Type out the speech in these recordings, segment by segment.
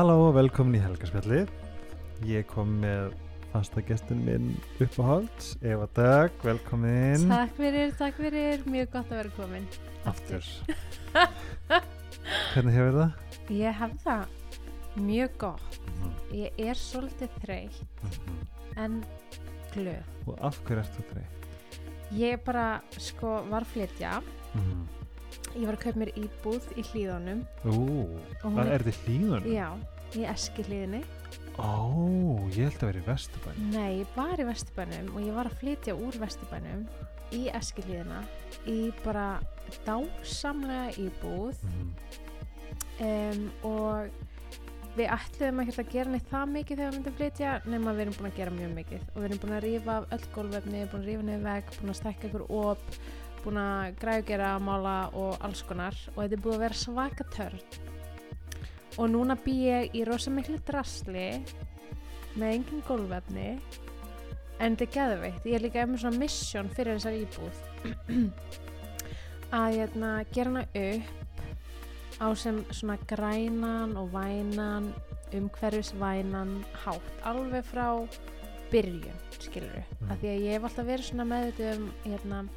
Halló og velkomin í Helgarspjallið. Ég kom með fasta gestin minn uppáhalds, Eva Dögg, velkomin. Takk fyrir, takk fyrir, mjög gott að vera komin Aftur. Hvernig hefur það? Ég hef það mjög gott Mhm, Ég er svolítið þreytt mhm. en glöð Og af hverju ert þú þreytt? Ég bara, sko, var flytja Mhm. Ég var að kaupa mér íbúð í hún hvað er- þið hlýðun? Já, í eski hlíðinni Ó, ég held að vera í Vesturbæn. Nei, ég var í Vesturbænum og ég var að flytja úr Vesturbænum í eski hlíðina í bara dásamlega íbúð Mhm. um, og við ætluðum ekkert að gera neitt það mikið þegar við myndum flytja nema við erum búin að gera mjög mikið og við erum búin að rífa af öll gólvefni, búin að rífa niður vegg búin að stekka ykkur op búin að græðgera, mála og alls konar og þetta er búið að vera svaka törn. Og núna bý ég í rosa miklu drasli með engin gólvefni en þetta er geðveikt. Ég er líka með svona mission fyrir þessar íbúð. Að hérna, gera hana upp á sem svona grænan og vænan umhverfisvænan hátt alveg frá byrjun skilur við, Mm. af því að ég hef alltaf verið svona meðvitið um hérna,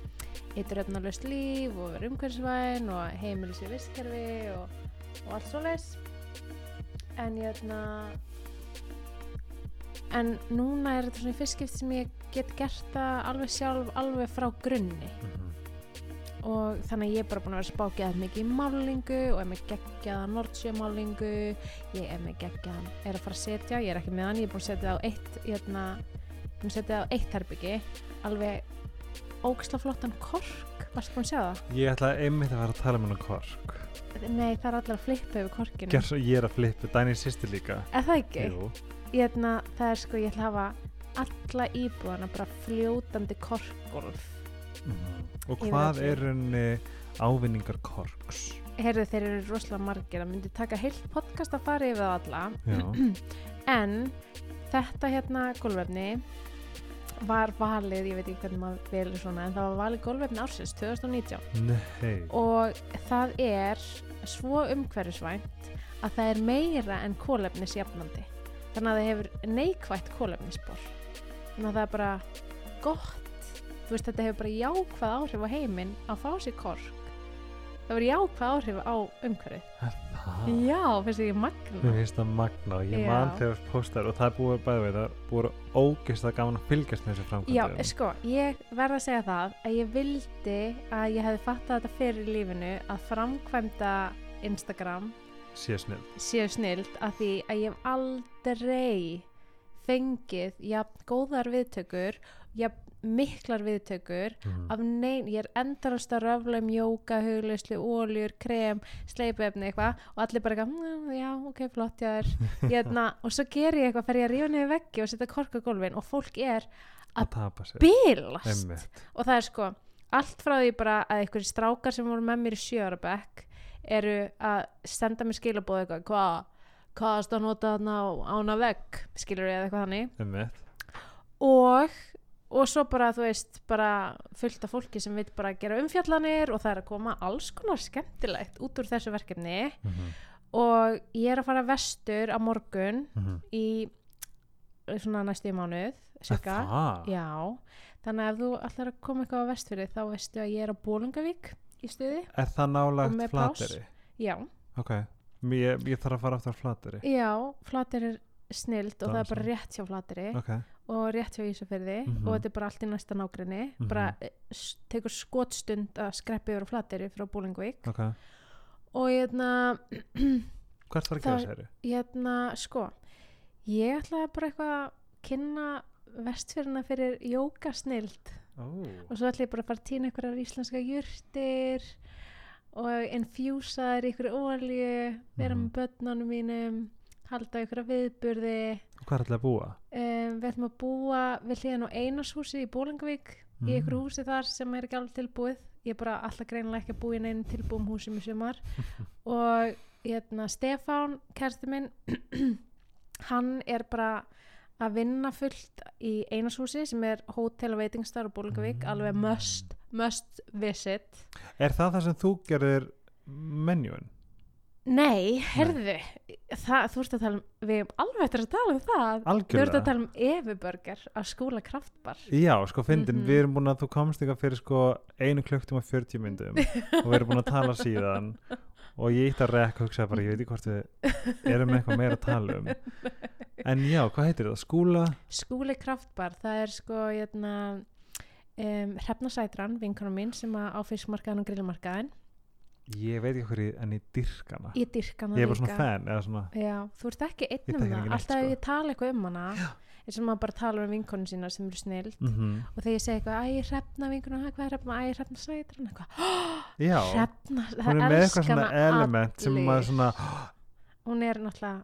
eituröfnalust líf og vera umhverfisvæn og heimilis í vistkerfi og, og allt svo leis en hérna en núna er þetta svona í fyrst skipt sem ég get gert það alveg sjálf alveg frá grunni. Mhm. og þannig ég er bara búin að vera spákjað mikið í málingu og er með geggjaða nordsjömálingu ég er með geggjaðan, er að fara að setja ég er ekki með hann, ég er búin að setja það á eitt hérna, búin að setja það á eitt herbyggi alveg ógisla flottan kork, varstu búin að sjá það? Ég ætla einmitt að fara að tala um hennar kork. Nei, það er allir að flippa yfir korkinu Gerð svo ég er að flippa, Dæni sýsti líka. Er það ekki? Jú. Hérna, það er sko, ég ætla að hafa alla íbúðana bara fljótandi korkgolf Mhm. Og hvað er henni ávinningar korks? Heyrðu, þeir eru rosalega margir að myndi taka heilt podcast að fara yfir það alla en þetta hérna gólvefni var valið, ég veit ekki hvernig maður velur svona, en það var valið gólvefni ársins 2019 Nei. og það er svo umhverfisvænt að það er meira en kólefnisjafnandi þannig að það hefur neikvætt kólefnisspor þannig að það er bara gott þú veist þetta hefur bara jákvæð áhrif á heiminn að fá sér kork það verður jákvæð áhrif á umhverfið Er það? já, finnst þið ekki Mér magna finnst það magna og ég Já. man þegar þú postar og það er búið bæði við það búið ógeist að gaman að fylgjast með þessu Já, framkvæmdum. sko, ég verð að segja það að ég vildi að ég hefði fattað þetta fyrir lífinu að framkvæmda Instagram séu snild af því að ég hef aldrei fengið jafn góðar viðtökur jafn miklar viðtökur Mm. af neyn, ég er endarast að röfla um jóka, huglauslu, óljur, krem sleipefni eitthvað og allir bara eitthvað, "Mm, já, ok, flott, já er. Hérna, og svo ger ég eitthvað, fer ég að rífa niður veggi og setja korka gólfin og fólk er Að Einmitt. og það er sko allt frá því bara að einhverjir strákar sem voru með mér í sjöara bekk eru að senda mér skilabóð eitthvað hvað hvað er að nota þarna á ána vegg? Skilur ég eða eitthvað þannig. Og og svo bara þú veist bara fullt af fólki sem vil bara gera umfjallanir og það er að koma alls konar skemmtilegt út úr þessu verkefni Mhm. og ég er að fara vestur á morgun Mhm. í svona næstu í mánuð? Já, þannig að ef þú ætlar að koma eitthvað á vestfyrir þá veistu að ég er á Bólungavík í stuði. Er það nálagt flateri? Já, Ok. Ég, ég þarf að fara aftur á flateri. já, flatir er snild og það er bara rétt hjá flatiri Ok. Og rétt hjá Ísafyrði Mhm. og þetta er bara allt í næsta nágrinni. Mhm. Bara eh, tekur skotstund að skreppi yfir á flatiri frá Bólungavík Ok. og hérna, Hvert var að gera Það- sér? hérna, sko, ég ætlaði bara eitthvað að kynna vestfyrina fyrir jókasnild. Ó. og svo ætla ég bara að fara að týna einhverjar íslenska jurtir og infjúsa þær í einhverju ólju vera Mhm. með börnunum mínum halda einhverja viðburði Hvað er alltaf að búa? um, við ætlum að búa við hliðan á Einarshúsi í Bólingavík í Mm. einhverju húsi þar sem er ekki alveg tilbúið ég er bara alltaf greinilega ekki að búa í neinu tilbúum húsum í sumar og hérna Stefán, kærsti minn hann er bara að vinna fullt í Einarshúsi sem er hótel og veitingsstar á Bólingavík, Mm. alveg must, must visit Er það það sem þú gerðir menjúin? Nei, herðu, það, þú ert að tala um, við erum alveg eftir að tala um það. Þú ert að algjörlega tala um Efiburger á skóla kraftbar. Já, sko, fyndin, Mhm. við erum búin að þú komst eitthvað fyrir sko einu klukktum og 40 myndum og við erum búin að tala síðan og ég ítti að rekka og hugsa bara, ég veit ekki hvort við erum eitthvað meira að tala um en já, hvað heitir það? Skúla? Skúli kraftbar, það er sko, hérna, um, Hrefna Sætran, vinkona mín sem að á fiskmarkaðan og grillmarkaðin. Ég veit ekki hverju, en ég dyrkana Ég dyrka hana Ég er líka. bara svona fan eða svona, Já, þú ert ekki einn um það. hana Alltaf ef sko. ég tala eitthvað um hana, eins og maður bara talar um vinkonu sína sem eru snill. mm Og þegar ég segi eitthvað, æ, Hrefna vinkona, hvað er Hrefna, æ, Hrefna Sætran, eitthvað, Já, Hrefna, hún það er með eitthvað svona hana element sem allir. maður svona hún er náttúrulega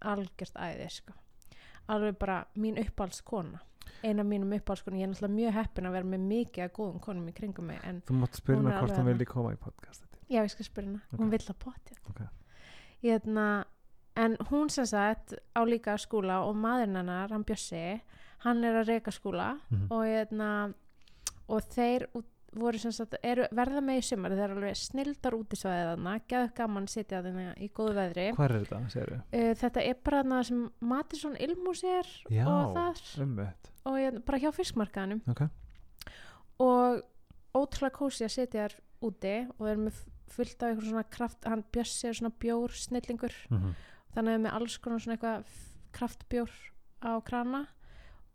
algjört æði sko. alveg bara mín uppáhaldskona eina mínum uppáhaldskona ég er náttúrulega mjög heppin að vera með mikið að góðum konum í kringum mig en Þú mátt er hvort hún vilji koma í podcast já ég skal spyrja hana, Ok. hún vill að potja Ok. Hérna, en hún sem sagt á líka skúla og maðurinn hennar, hann Bjössi hann er að reyka skúla Mhm. og, hérna, og þeir út- sagt, eru, verða með í sumar þeir eru alveg snildar út í svæðið þarna geðu gaman sitja þarna í góðu veðri. Hvað er þetta? Uh, þetta er bara þarna sem Matisson Ilmús er Já, og þar. ummitt og ég, bara hjá fiskmarkaðanum Ok, og ótrúlega kósi að setja þær úti og þeir eru með fullt af eitthvað svona kraft hann Bjössi er svona bjór snillingur mm þannig að þeir eru með alls konar svona eitthvað kraftbjór á krana.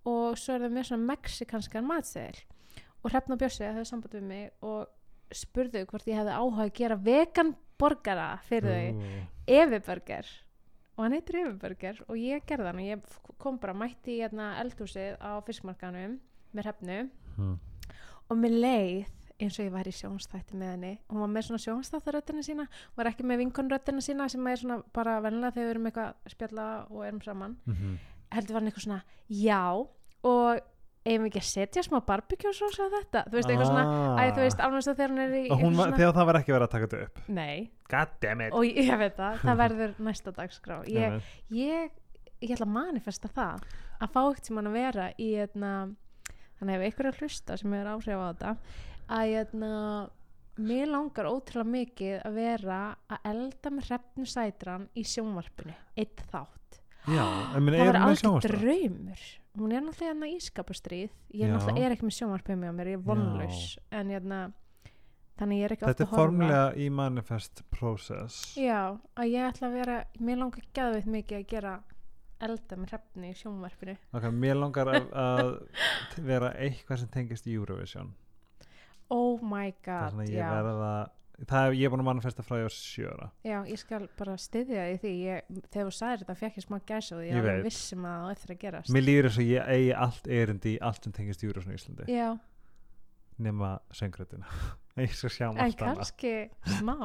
Og svo er það með svona mexikanskan matseðil og Hrefna Bjössi hefði samband við mig og spurðu hvort ég hefði áhuga að gera vegan borgara fyrir þau. Efiburger og hann heitir Efiburger og ég gerði hann og ég kom bara mætti í hérna eldhúsið á fiskmarkanum með hrefnu. Mm. og mér leið eins og ég var í sjónstætti með henni. Hún var með svona sjónstættaröttina sína var ekki með vinkonröttina sína sem er svona bara vennilega þegar við erum eitthvað að spjalla og erum saman. Mm heldur var hann eitthvað svona já. Og eigum við ekki að setja smá barbecue sós á þetta? Þú veist eitthvað svona Æ, þú veist, alveg þegar hún er í hún, var- þegar það var ekki verið að taka þetta upp. Nei, God damn it. Og ég, ég veit það, það verður næsta dagskrá. Ég, ég, ég ætla að manifesta það að fá eitt sem hann að vera í eitna, þannig ef er að hlusta sem er áhrif á þetta að eitna, mér langar ótrúlega mikið að vera að elda með hrefnu sætran í sjónvarpinu eitt þátt. Já, það er algjör sjónvarpstöð draumur hún er náttúrulega hérna í skapastríð ég Já. náttúrulega er ekki með sjónvarpinu með mér, ég er vonlaus en hérna, þannig ég er ekki Þetta oft er að horfa formulega í manifest process Já, að ég ætla að vera, mér langar gæðveit mikið að gera elda með hrefni í sjónvarpinu. Ok, mér langar að, að vera eitthvað sem tengist Eurovision Oh my Það er god, svona ég já. verða Það er ég er búin að manifesta frá ég á sjöra. Já, ég skal bara styðja því því. Ég, þegar þú sagðir þetta fekk ég smá gæsa og ég Ég er alveg vissum að það á eftir að gerast. Mér líður eins og ég eigi allt erindi í allt sem tengist Eurovision í Íslandi. Já, nema söngrætina Ég skal sjá um en allt annað. kannski smá.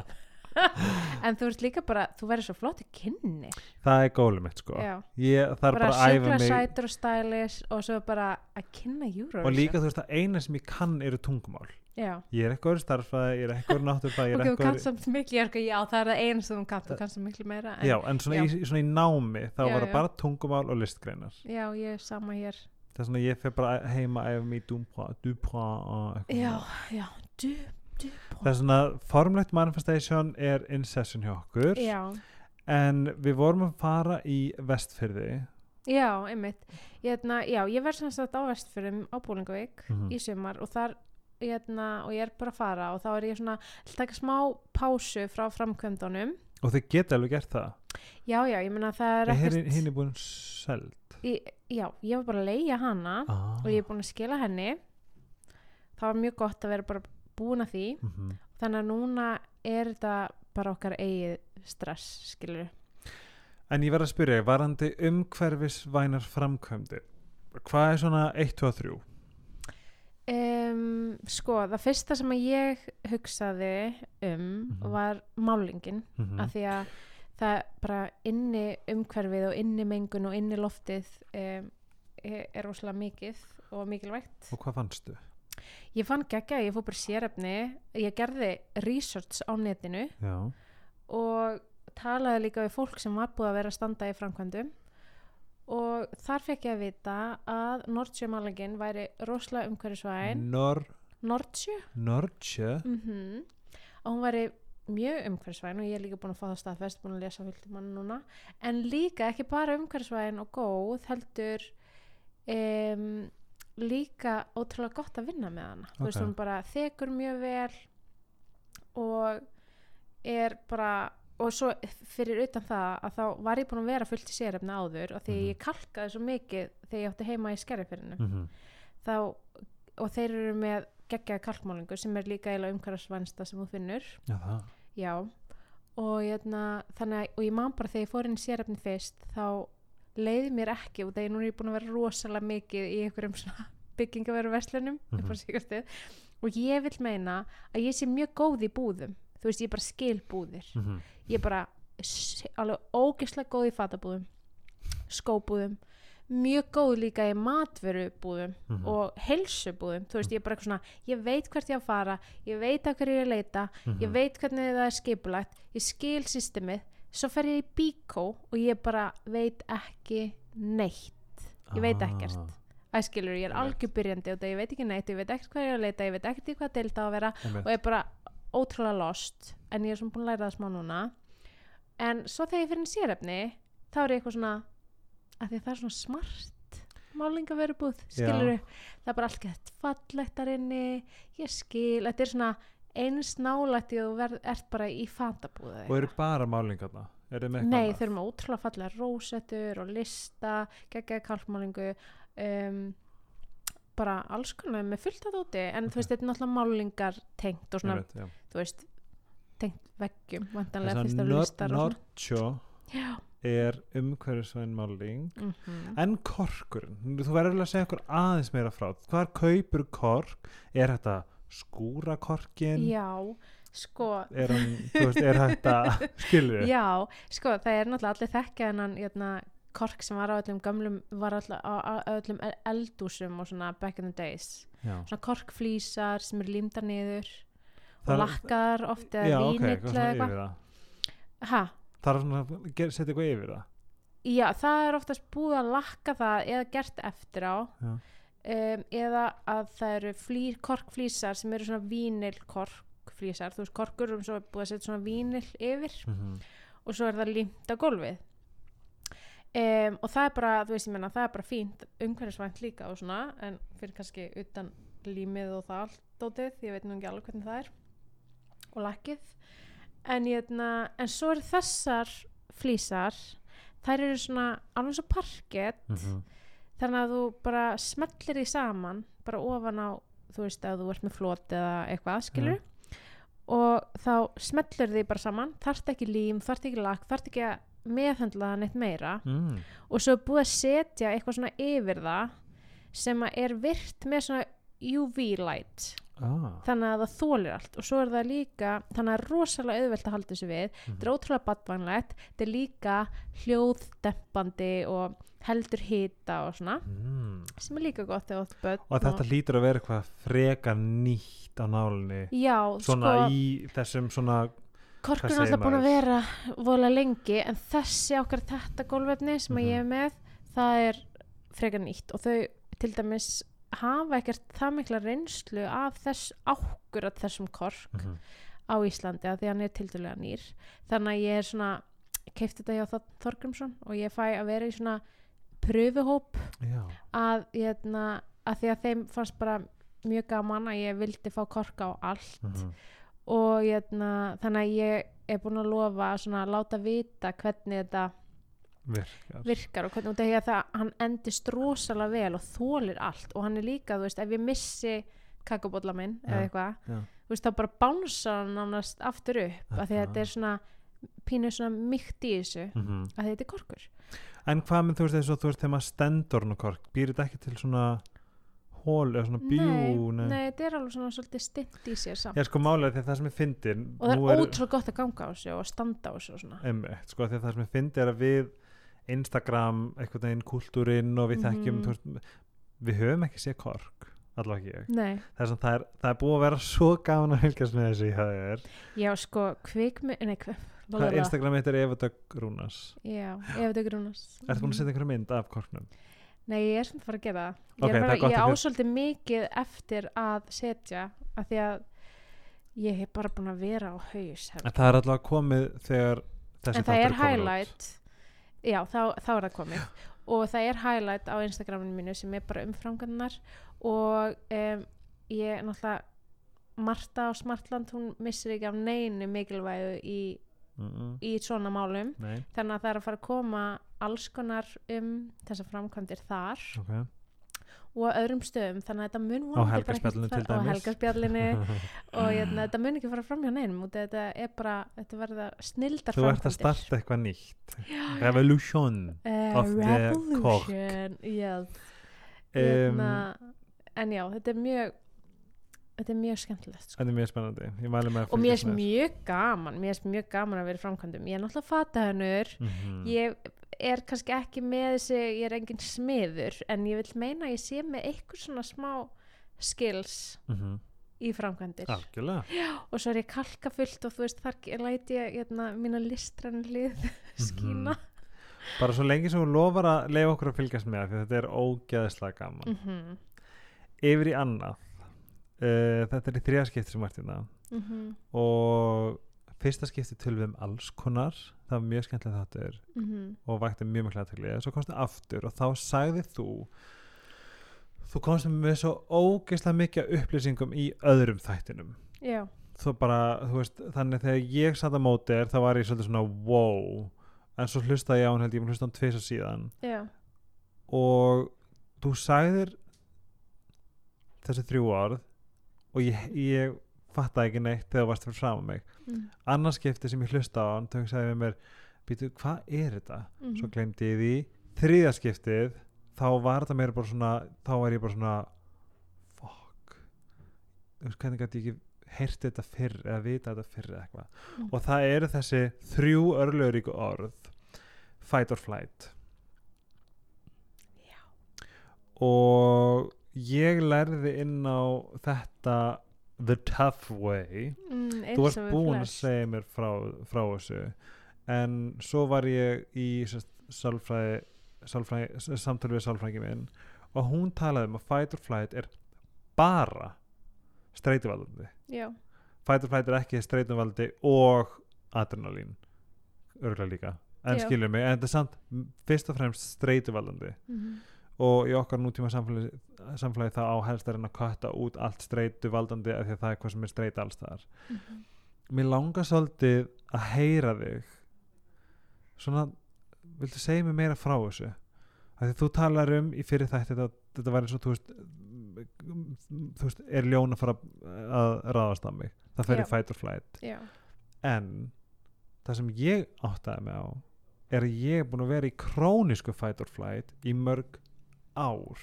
en þú ert líka bara, þú verður svo flott í kynni. Það er gólið mitt sko. Ég þarf bara bara að æfa mig sætur og stælis og svo bara að kynna Eurovision. Og líka þú veist að eina sem ég kann eru tungumál Já. Ég er eitthvað starffræði, ég er eitthvað náttúrfræði Ok, þú kannst eitthvað samt miklu, ég er það er það einu sem þú kannst, þú kannst samt miklu meira. En, Já, en svona, já. Í, svona í námi þá var það bara tungumál og listgreinar Já, ég er sama hér. Það er svona ég fer bara heima Dupra, Dupra og eitthvað Já, svona. já, du, Það er svona formlegt manifestation er in session hjá okkur Já, en við vorum að fara í vestfyrði já, einmitt. Ég, hérna, já, ég verð sem sagt á vestfyrum á Búlingavík Mhm. í sumar og þar, hérna, og ég er bara að fara og þá er ég svona, að taka smá pásu frá framkvæmdunum. og þau geta alveg gert það Já, já, ég meina það er Ég ekkert, hinn er búin seld í, já, ég var bara að leia hana ah. og ég er búin að skila henni. Það var mjög gott að vera bara búin að því. mm Þannig að núna er þetta bara okkar eigið stress, skilur En ég verð að spyrja, varandi umhverfisvænar framkvæmdir hvað er svona 1, 2 og 3? Um, sko, það fyrsta sem að ég hugsaði um Mhm. var málingin Mm af því að það bara inni umhverfið og inni mengun og inni loftið um, er, rosalega mikið og mikilvægt. Og hvað fannstu? Ég fann geggja, ég fór bara í sérefni, ég gerði research á netinu Já, og talaði líka við fólk sem var búið að vera að standa í framkvæmdum og þar fekk ég að vita að Nordsjömálingin væri rosalega umhverfisvæn. Nor, Nordsjö Nordsjö mm og hún væri mjög umhverfisvæn og ég er líka búin að fá það staðfest, búin að lesa fylgtum hann núna. En líka ekki bara umhverfisvæn og góð heldur um, líka ótrúlega gott að vinna með hana. Þú veist hún bara þekur mjög vel og er bara og svo fyrir utan það að þá var ég búin að vera fullt í sérefni áður og því Mhm. ég kalkaði svo mikið þegar ég átti heima í skerrifyrinu mm þá, og þeir eru með geggjaði kalkmálingu sem er líka eiginlega umhverfisvænsta sem þú finnur. Já það. Já. Og, að- og ég man bara þegar ég fór inn í sérefni fyrst þá leiði mér ekki og þegar nú er ég búin að vera rosalega mikið í einhverjum byggingaveru verslunum Mhm. mm og ég vil meina að ég sé mjög góð í búðum. Þú veist ég bara skil búðir. Mm ég er bara alveg ógeðslega góð í fatabúðum skóbúðum mjög góð líka í matvörubúðum Mhm. og helsubúðum þú veist ég er bara eitthvað svona ég veit hvert ég á að fara ég veit að hverju ég er að leita Mhm. ég veit hvernig það er skipulagt ég skil systemið svo fer ég í bíkó og ég bara veit ekki neitt ég veit ekkert æskilur, ég er Einmitt. algjör byrjandi og það ég veit ekki neitt, ég veit ekkert hvað ég er að leita ég veit ekkert í hvað deild á að vera Einmitt. og ég er bara ótrúlega lost en ég er svona búin að læra það smá núna en svo þegar ég fyrir í sérefni þá er ég eitthvað svona að því að það er svona smart málingaverubúð, skilur það er bara allt gett fallegt þar inni ég skil, þetta er svona eins nálægt í að þú verð, ert bara í fatabúð eða og eru bara málingarna eitthvað Nei, þau eru með ótrúlega fallega rósettur og lista, geggjaði kalkmálingu um, bara alls konar með fullt að þóti en Ok. þú veist, þetta er náttúrulega málingar tengt og svona, já. þú veist tengt veggjum, En vantanlega fyrst að svona. Nordsjó er umhverfisvæn máling mhm. En korkurinn, þú verður alveg að segja okkur aðeins meira frá, hvar kaupur kork? Er þetta skúra korkin Já, sko. Er hann, veist, er þetta skilur Já, sko, það er náttúrulega allir þekkja hennan jötna, kork sem var á öllum gamlum var alltaf á, öllum el- eldúsum og svona back in the days. Já. svona korkflísar sem eru límdar niður og lakkar oft eða já, ok, vínill eitthvað það. Er svona, ger- setja eitthvað yfir það? Já, það er oftast búið að lakka það eða gert eftir á. Um, eða að það eru flý, korkflísar sem eru svona vínil korkflísar, þú veist korkur um svo er búið að setja svona vínil yfir mm og svo er það límt á gólfið. Um, og það er bara þú veist ég menna, það er bara fínt umhverfisvænt líka og svona, en fyrir kannski utan límið og það allt dótið, ég veit nú ekki alveg hvernig það er og lakkið. En, jötna, en svo eru þessar flísar þær eru svona alveg svo parkett Mhm. þannig að þú bara smellir því saman bara ofan á, þú veist, að þú ert með flot eða eitthvað, skilur og þá smellur því bara saman þarft ekki lím, þarft ekki lakk þarft ekki að meðhandla það neitt meira. Mm. og svo búið að setja eitthvað svona yfir það sem er virt með svona UV light ah. þannig að það þólir allt og svo er það líka þannig að það er rosalega auðvelt að halda þessu við Mhm. þetta er ótrúlega badvænlegt þetta er líka hljóðdempandi og heldur hita og svona mm. sem er líka gott þegar þú börn og þetta hlýtur að vera eitthvað frekar nýtt á nálinni já, svona sko, í þessum svona korkur er alltaf búin að vera vola lengi en þessi okkar þetta gólfefni sem að Mhm. ég er með það er frekar nýtt og þau til dæmis hafa ekkert það mikla reynslu af þess ákkurat þessum kork mm á Íslandi að því hann er tildulega nýr. Þannig að ég er svona keifti þetta hjá Þ- Þorgrímsson og ég fæ að vera í svona pröfuhóp að, hérna, að því að þeim fannst bara mjög gaman að ég vildi fá kork á allt. Mm og hérna, þannig að ég er búin að lofa að svona láta vita hvernig þetta virkar. Virkar og hvernig af því að það, hann endist rosalega vel og þólir allt og hann er líka, þú veist, ef ég missi kakabólla minn eða Já, eitthvað já. þú veist, þá bara bánsa hann nánast aftur upp af því að þetta er svona pínu svona mýkt í þessu mm að þetta er korkur. En hvað með þú veist og þú veist þegar maður stendur hann á kork, býr þetta ekki til svona hól eða svona bjú nei, nei, þetta er alveg svona svolítið stint í sér samt. Ég sko málega því að það sem ég fyndin og það er ótrúlega gott að ganga á þessu og standa á þessu og svona. Einmitt, sko, því að það sem ég fyndi er að við Instagram, einhvern veginn kultúrinn og við þekkjum, Mhm. veist, við höfum ekki séð kork, allavega ekki ég. Nei, það er, svona, það, er, það er búið að vera svo gaman að fylgjast með þessu í það er já sko kvikmi, nei hvað Instagram heitir Eva Dögg Rúnas já, ef þetta grunast Ertu búin að setja einhverja mynd af korknum? nei, ég er fara að gera það. Ok, ég, er það er bara, ég að á fyrir- mikið eftir að setja af því að ég hef bara búin að vera á haus en það er alltaf komið þegar þessi en það er highlight já, þá, þá er það komið. Og það er highlight á Instagraminu mínu sem er bara umfrangarnar og um, ég náttúrulega Marta á Smartland hún missir ekki af neinu mikilvægu í, mm -mm. í svona málum. Nei, þannig að það er að fara að koma alls konar um þessar framkvæmdir þar. Ok og öðrum stöðum þannig að þetta mun vonandi bara helgarspjallinu helgarspjallinu og hérna, þetta mun ekki fara fram hjá neinum og þetta er bara, þetta verða snildar Þú ert að starta eitthvað nýtt. Revolution. Of the Revolution yes. um, hérna, en já, þetta er mjög þetta er mjög skemmtilegt sko. Þetta er mjög spennandi. Og mér er mjög gaman mér er mjög gaman að vera framkvæmdum. Ég er náttúrulega fatahönur Mhm. ég er kannski ekki með þessi ég er engin smiður en ég vil meina að ég sé með eitthvað svona smá skills Mhm. í framkvæmdir. Og svo er ég kalka fullt og þú veist þar læti ég hérna, mína listræn lið skína. Bara svo lengi sem hún lofar að leifa okkur að fylgjast með því þetta er ógeðslega gaman. Mm -hmm. Yfir í annað uh, Þetta er í þrjá skipti sem Martina Mm og fyrsta skipti til við um alls konar. Það var mjög skemmtilega þáttur -hmm. og vakti mjög mikla aðtekli svo komstu aftur og þá sagði þú þú komstu með svo ógeðslega mikið upplýsingum í öðrum þættinum. Já, þú bara, þú veist, þannig þegar ég satt að móti þér, þá var ég svolítið svona wow, en svo hlustaði ég á hann held ég, ég hlusta hann tvisar síðan. Já, og þú sagðir þessi þrjú orð og ég, ég fattaði ekki neitt þegar þú varst fyrir fram á mig. Mm. annars skipti sem ég hlusta á hann þá sagði ég mér, býtu, hvað er þetta? Mm svo glemdi ég því. Þriðja skiptið, þá var þetta meira bara svona, þá var ég bara svona fuck. Þú veist, hvernig gæti ég ekki heyrt þetta fyrr eða vita þetta fyrr eða eitthvað? Mm. og það eru þessi þrjú örlöguríku orð. Fight or flight. Já. og ég lærði inn á þetta the tough way. Mm, þú varst búin að segja mér frá, frá þessu. En svo var ég í sérst, sálfræði, sálfræði samtali við sálfræðingi minn og hún talaði um að fight or flight er bara streytuvaldandi já, fight or flight er ekki streytuvaldandi og adrenalín örgulega líka. En Já. skilur mig, en þetta er samt fyrst og fremst streytuvaldandi mm og í okkar nútíma samfélagi, samfélagi það á helst að reyna að kötta út allt streytuvaldandi af því að það er hvað sem er streyta alls þar -hmm. mér langar svolítið að heyra þig. Svona viltu segja mér meira frá þessu? Af því þú talar um í fyrir þætti þetta, þetta var eins og þú veist þú veist, er ljón að fara að ráðast á mig. Það fer í fight or flight. Já, en það sem ég áttaði mig á er að ég er búin að vera í krónisku fight or flight í mörg ár.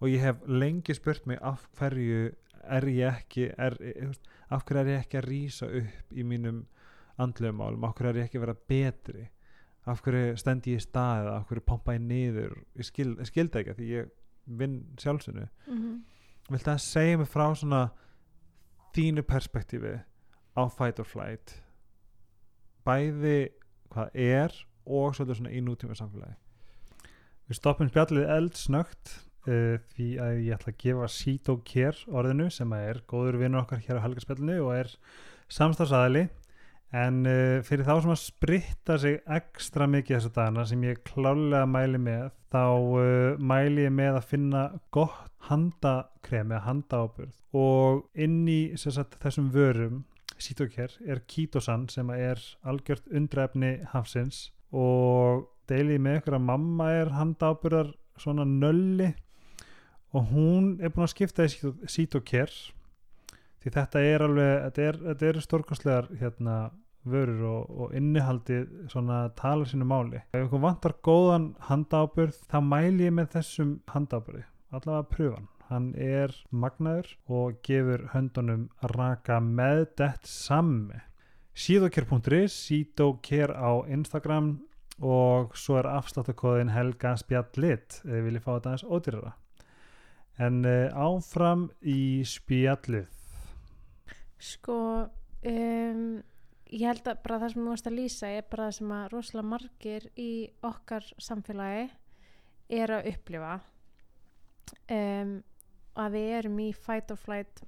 Og ég hef lengi spurt mig af hverju er ég ekki er, er, af hverju er ég ekki að rýsa upp í mínum andlegu málum? Af hverju er ég ekki að vera betri? Af hverju stendi ég í staðið af hverju pompa ég niður? Ég, skil, skildi ekki af því ég vinn sjálfsönu mm viltu að segja mig frá svona þínu perspektífi á fight or flight? Bæði hvað er og svolítið svona í nútíma samfélagi Við stoppum spjallið eldsnögt uh, því að ég ætla að gefa Sito Kér orðinu sem að er góður vinnur okkar hér á helgarspjallinu og er samstafsæðali en uh, fyrir þá sem að spritta sig ekstra mikið þessa dagana sem ég klálega mæli með þá uh, mæli ég með að finna gott handakrem eða handaáburð. Og inn í sagt, þessum vörum Sito Kér er Kitosan sem að er algjört undræfni hafsins. Og deilið með að mamma er handábyrðar svona nölli. Og hún er búin að skipta í Sítokær því þetta er alveg þetta er, þetta er stórkostlegar hérna vörur og, og innihaldið svona tala sínu máli. Ef ykkur vantar góðan handábyrð þá mæli ég með þessum handábyrði allavega pröfan hann er magnaður og gefur höndunum raka með dett samme síðokjör.is síðokjör á Instagram og svo er afsláttakóðin Helga Spjallit ef þið viljið fá þetta aðeins ódýrara. En uh, áfram í spjallið. Sko um, ég held að bara það sem þú varst að lýsa er bara það sem að rosalega margir í okkar samfélagi er að upplifa. Um, að við erum í fight or flight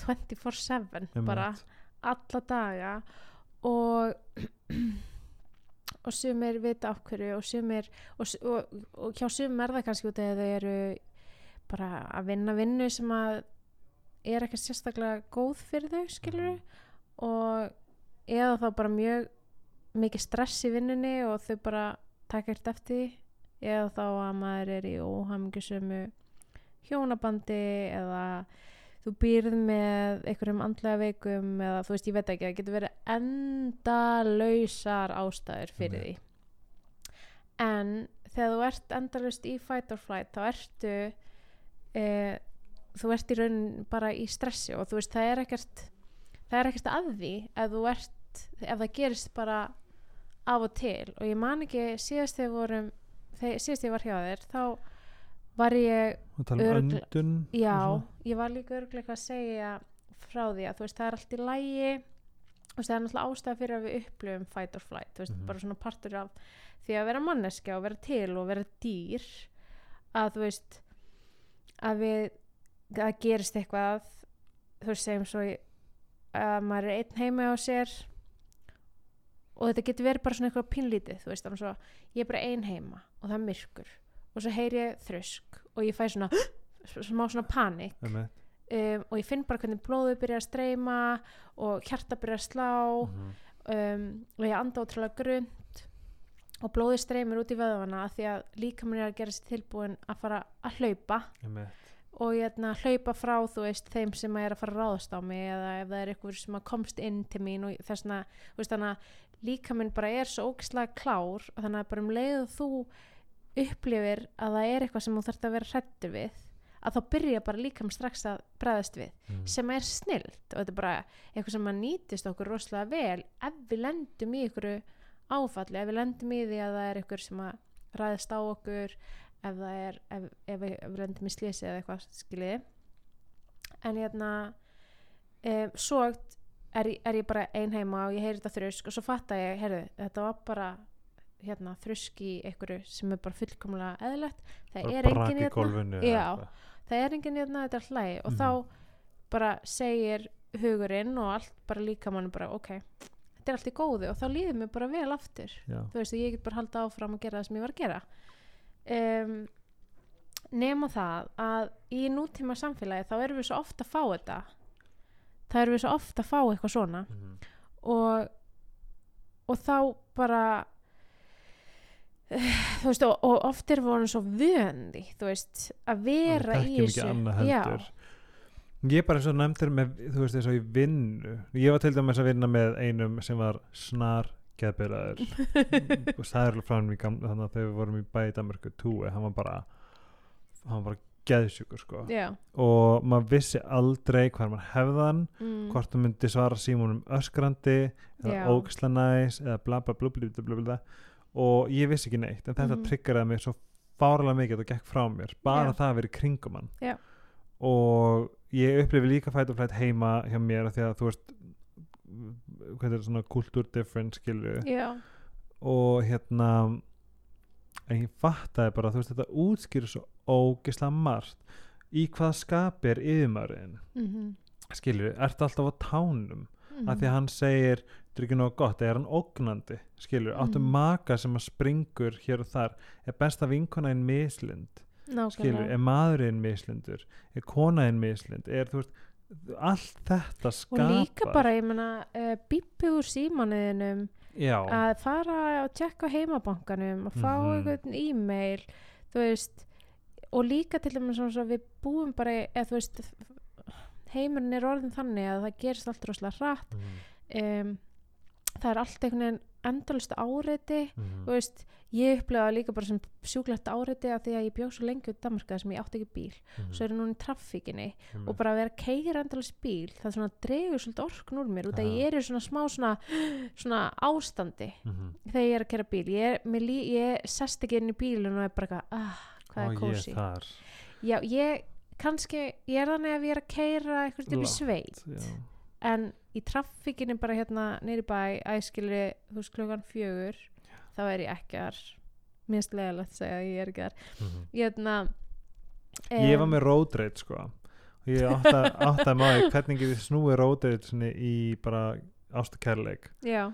24-7 Einmitt. bara alla daga og og sumir vita hverju og sumir og, og, og hjá sumir er það kannski út eða þau eru bara að vinna vinnu sem að er ekki sérstaklega góð fyrir þau skilur og eða þá bara mjög mikið stress í vinnunni og þau bara taka eitt eftir því. Eða þá að maður er í óhamingjusömu hjónabandi eða þú býrð með einhverjum andlega veikum eða þú veist, ég veit ekki, það getur verið endalausar ástæður fyrir því. En þegar þú ert endalaust í fight or flight þá ertu e, þú ert í raun bara í stressi og þú veist, það er ekkert það er ekkert að því ef þú ert, ef það gerist bara af og til. Og ég man ekki síðast þegar vorum þegar, síðast ég var hjá þér þá var ég um öndun Já. Ég var líka örgleika að segja frá því að þú veist, það er allt í lægi veist, það er náttúrulega ástæða fyrir að við upplifum fight or flight, þú veist, Mhm. bara svona partur af því að vera manneskja og vera til og vera dýr að þú veist að við, að gerist eitthvað þú veist, segjum svo að maður er einn heima á sér og þetta getur verið bara svona eitthvað pínlítið, þú veist, þannig svo ég er bara ein heima og það er myrkur og svo heyri ég þrusk og ég fæ svona smá svona panik um, og ég finn bara hvernig blóðu byrja að streyma og hjarta byrja að slá Mhm. um, og ég anda ótrúlega grund og blóði streymir út í vöðvana því að líkaminn er að gera sér tilbúin að fara að hlaupa Einmitt. og ég ætna að hlaupa frá þú veist þeim sem er að fara að ráðast á mig eða ef það er eitthvað sem að komst inn til mín og þess þú veist að líkaminn bara er svo ógislega klár og þannig að bara um leið og þú upplifir að það er eitthvað sem þú þarft að vera hrættur við að þá byrja bara líkaminn strax að bregðast við Mhm. sem er snilt og þetta er bara eitthvað sem að nýtist okkur rosalega vel ef við lendum í ykkur áfalli, ef við lendum í því að það er ykkur sem að ræðist á okkur ef það er, ef, ef, við, ef við lendum í slísi eða eitthvað skiljiði en hérna um, svo er, er ég bara ein heima og ég heyri þetta þrusk og svo fatta ég, heyrðu, þetta var bara hérna þrusk í einhverju sem er bara fullkomlega eðlegt það Bara er brak engin í hérna Já. það er enginn hérna þetta er hlægi og Mhm. þá bara segir hugurinn og allt bara líka mann bara ok, þetta er allt í góðu og þá líður mér bara vel aftur Já. þú veist, ég get bara halda áfram að gera það sem ég var að gera um, nema það að í nútíma samfélagi þá erum við svo ofta að fá þetta þá erum við svo ofta að fá eitthvað svona Mhm. og og þá bara þú veist og, og oft er voru svo vöndi þú veist að vera í þessu. ég er bara eins og nefndir með þú veist þess að ég vinnu. Ég var til dæmis að vinna með einum sem var snar geðbyrðaður og sagði frá hann í gamla þannig að þegar við vorum í bæði Danmarku túi hann var bara hann var bara geðsjúkur sko. Já. Og maður vissi aldrei hvað maður hefðan mm, hvort hann myndi svara símónum öskrandi eða ógisla næs eða bla bla bla bla bla bla bla og ég vissi ekki neitt en þetta Mhm. triggeraði mig svo fárlega mikið að það gekk frá mér bara Já. það að vera í kringum hann Já. og ég upplifi líka fætt og flætt heima hjá mér af því að þú veist hvað er svona kultúr different skilju já, og hérna en ég fattaði bara þú veist þetta útskýrir svo ógislega margt í hvað skapi er yfirmæriðin mm skilju, ertu alltaf á tánum -hmm. að því að hann segir þetta er ekki nóg gott, er hann ógnandi skilur, áttu Mhm. maka sem að springur hér og þar, er besta vinkonaðin mislind, skilur, nákvæmlega er maðurinn mislindur, er konaðin mislind, er þú veist allt þetta og skapar líka bara, ég meina, uh, bípi úr símanuðinum að fara og tjekka heimabankanum að fá Mhm. einhvern e-mail þú veist. Og líka til dæmis við búum bara eða þú veist heimurinn er orðin þannig að það gerist allt rosalega hratt. Mhm, um, það er allt einhvern veginn endalist áreiti mhm, þú veist, ég upplegaði líka bara sem sjúklegt áreiti að því að ég bjóð svo lengi út Danmarka sem ég átti ekki bíl. Mhm, svo er ég núna í traffíkinni mhm. og bara að vera keira endalist bíl það svona dregur svolítið orkun úr mér út að ég er í svona smá svona, svona ástandi Mhm. þegar ég er að kera bíl. Ég, er, lí, ég sest ekki inn í bílun og er bara eitthvað, ah, hvað Ó, er ég kósi þar. Já, ég kannski, ég er þannig að ég er að keira eitthvað Langt, sveit já. en í traffíkinni bara hérna neyri bæ, æskilri þú veist klukkan fjögur þá er ég ekki þar. Minnst leðilegt segja að ég er ekki þar. Mhm. ég, hérna, ég var með rage sko. Og ég átt að, maður hvernig ég snúi svona í bara ástu kærleik já,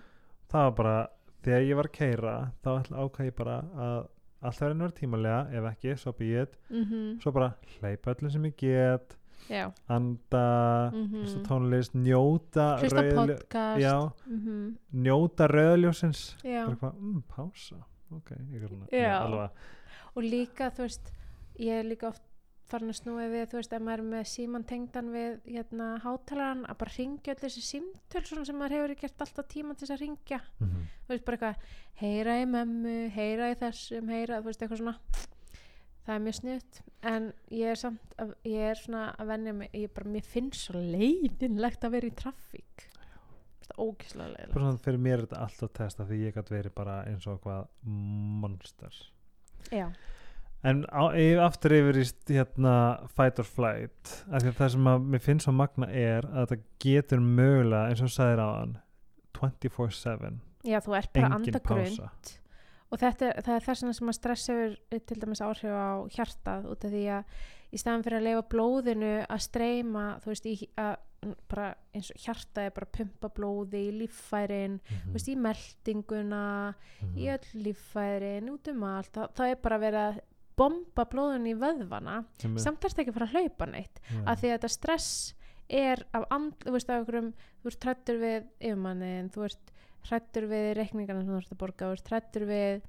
það var bara, þegar ég var að keira þá ákvað ég bara að allt verður nörð tímalega, ef ekki, svo býð mhm, svo bara hleypa öllum sem ég get já. Anda hlusta á tónlist, njóta hlusta podcast. Já, njóta rauðaljósins já. bara eitthvað, mm, pása. Ok, ég svona, Já. alveg og líka þú veist ég er líka oft farin að snúa við þú veist ef maður er með síman tengdan við hérna hátalaran að bara ringja öll þessi símtöl sem maður hefur gert alltaf tíma til þess að ringja Mhm. þú veist bara eitthvað heyra í mömmu, heyra í þessum heyra, þú veist eitthvað svona það er mjög sniðt en ég er samt, að, ég er svona að venja mig, ég bara, mér finnst svo leiðinlegt að vera í er ógislega svona fyrir mér er þetta alltaf testa því ég gæti verið bara eins og hvað monster já, en á, aftur yfir í hérna fight or flight af því að það sem að mér finnst svo magna er að þetta getur mögulega eins og þú sagðir á hann 24-7 já, þú ert bara pása og þetta, er- það er þess vegna sem að stress hefur eh, til dæmis áhrif á hjartað út af því að í staðan fyrir að leifa blóðinu að streyma þú veist, í, að, bara eins og hjartað er bara að pumpa blóði í líffærin Mhm. þú veist, í meldinguna Mhm. í öll líffærin, út um allt það, það er bara verið að bomba blóðinu í vöðvana, samt þarfst ekki að fara að hlaupa neitt Já. að því að þetta stress er af and, þú veist, af einhverjum þú ert hrættur við yfirmannin þú ert hrættur við reikningarna sem þú ert að borga hrættur við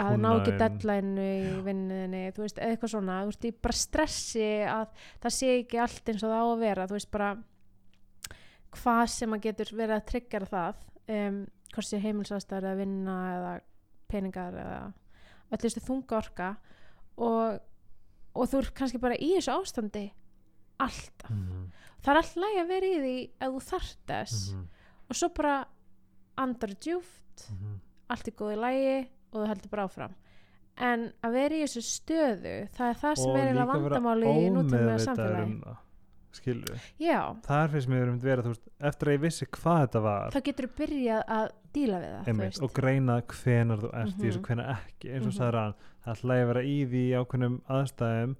að ná ekki deadline í vinninni þú veist, eitthvað svona, þú veist, í bara stressi að það sé ekki allt eins og það á að vera þú veist, bara hvað sem að getur verið að tryggjara það um, hvort sé heimilsastæður eða vinna eða peningar eða þessu þunga orka og, og þú ert kannski bara í þessu ástandi alltaf Mhm. það er alltaf lægi að vera í því að þú þarft þess Mhm. og svo bara andar djúft Mhm. allt er góð í lægi og þú heldur bara áfram. En að vera í þessu stöðu það er það sem er eiginlega vera vandamáli í nútíma ómeðvitaður samfélagi. um það er fyrst mér um vera þú veist, eftir að ég vissi hvað þetta var. Þá getur þú byrjað að díla við það einmitt, og greina hvenar þú ert í þessu Mhm. hvenar ekki. Eins og Mhm. sagði hann það ætla að vera í því ákveðnum aðstæðum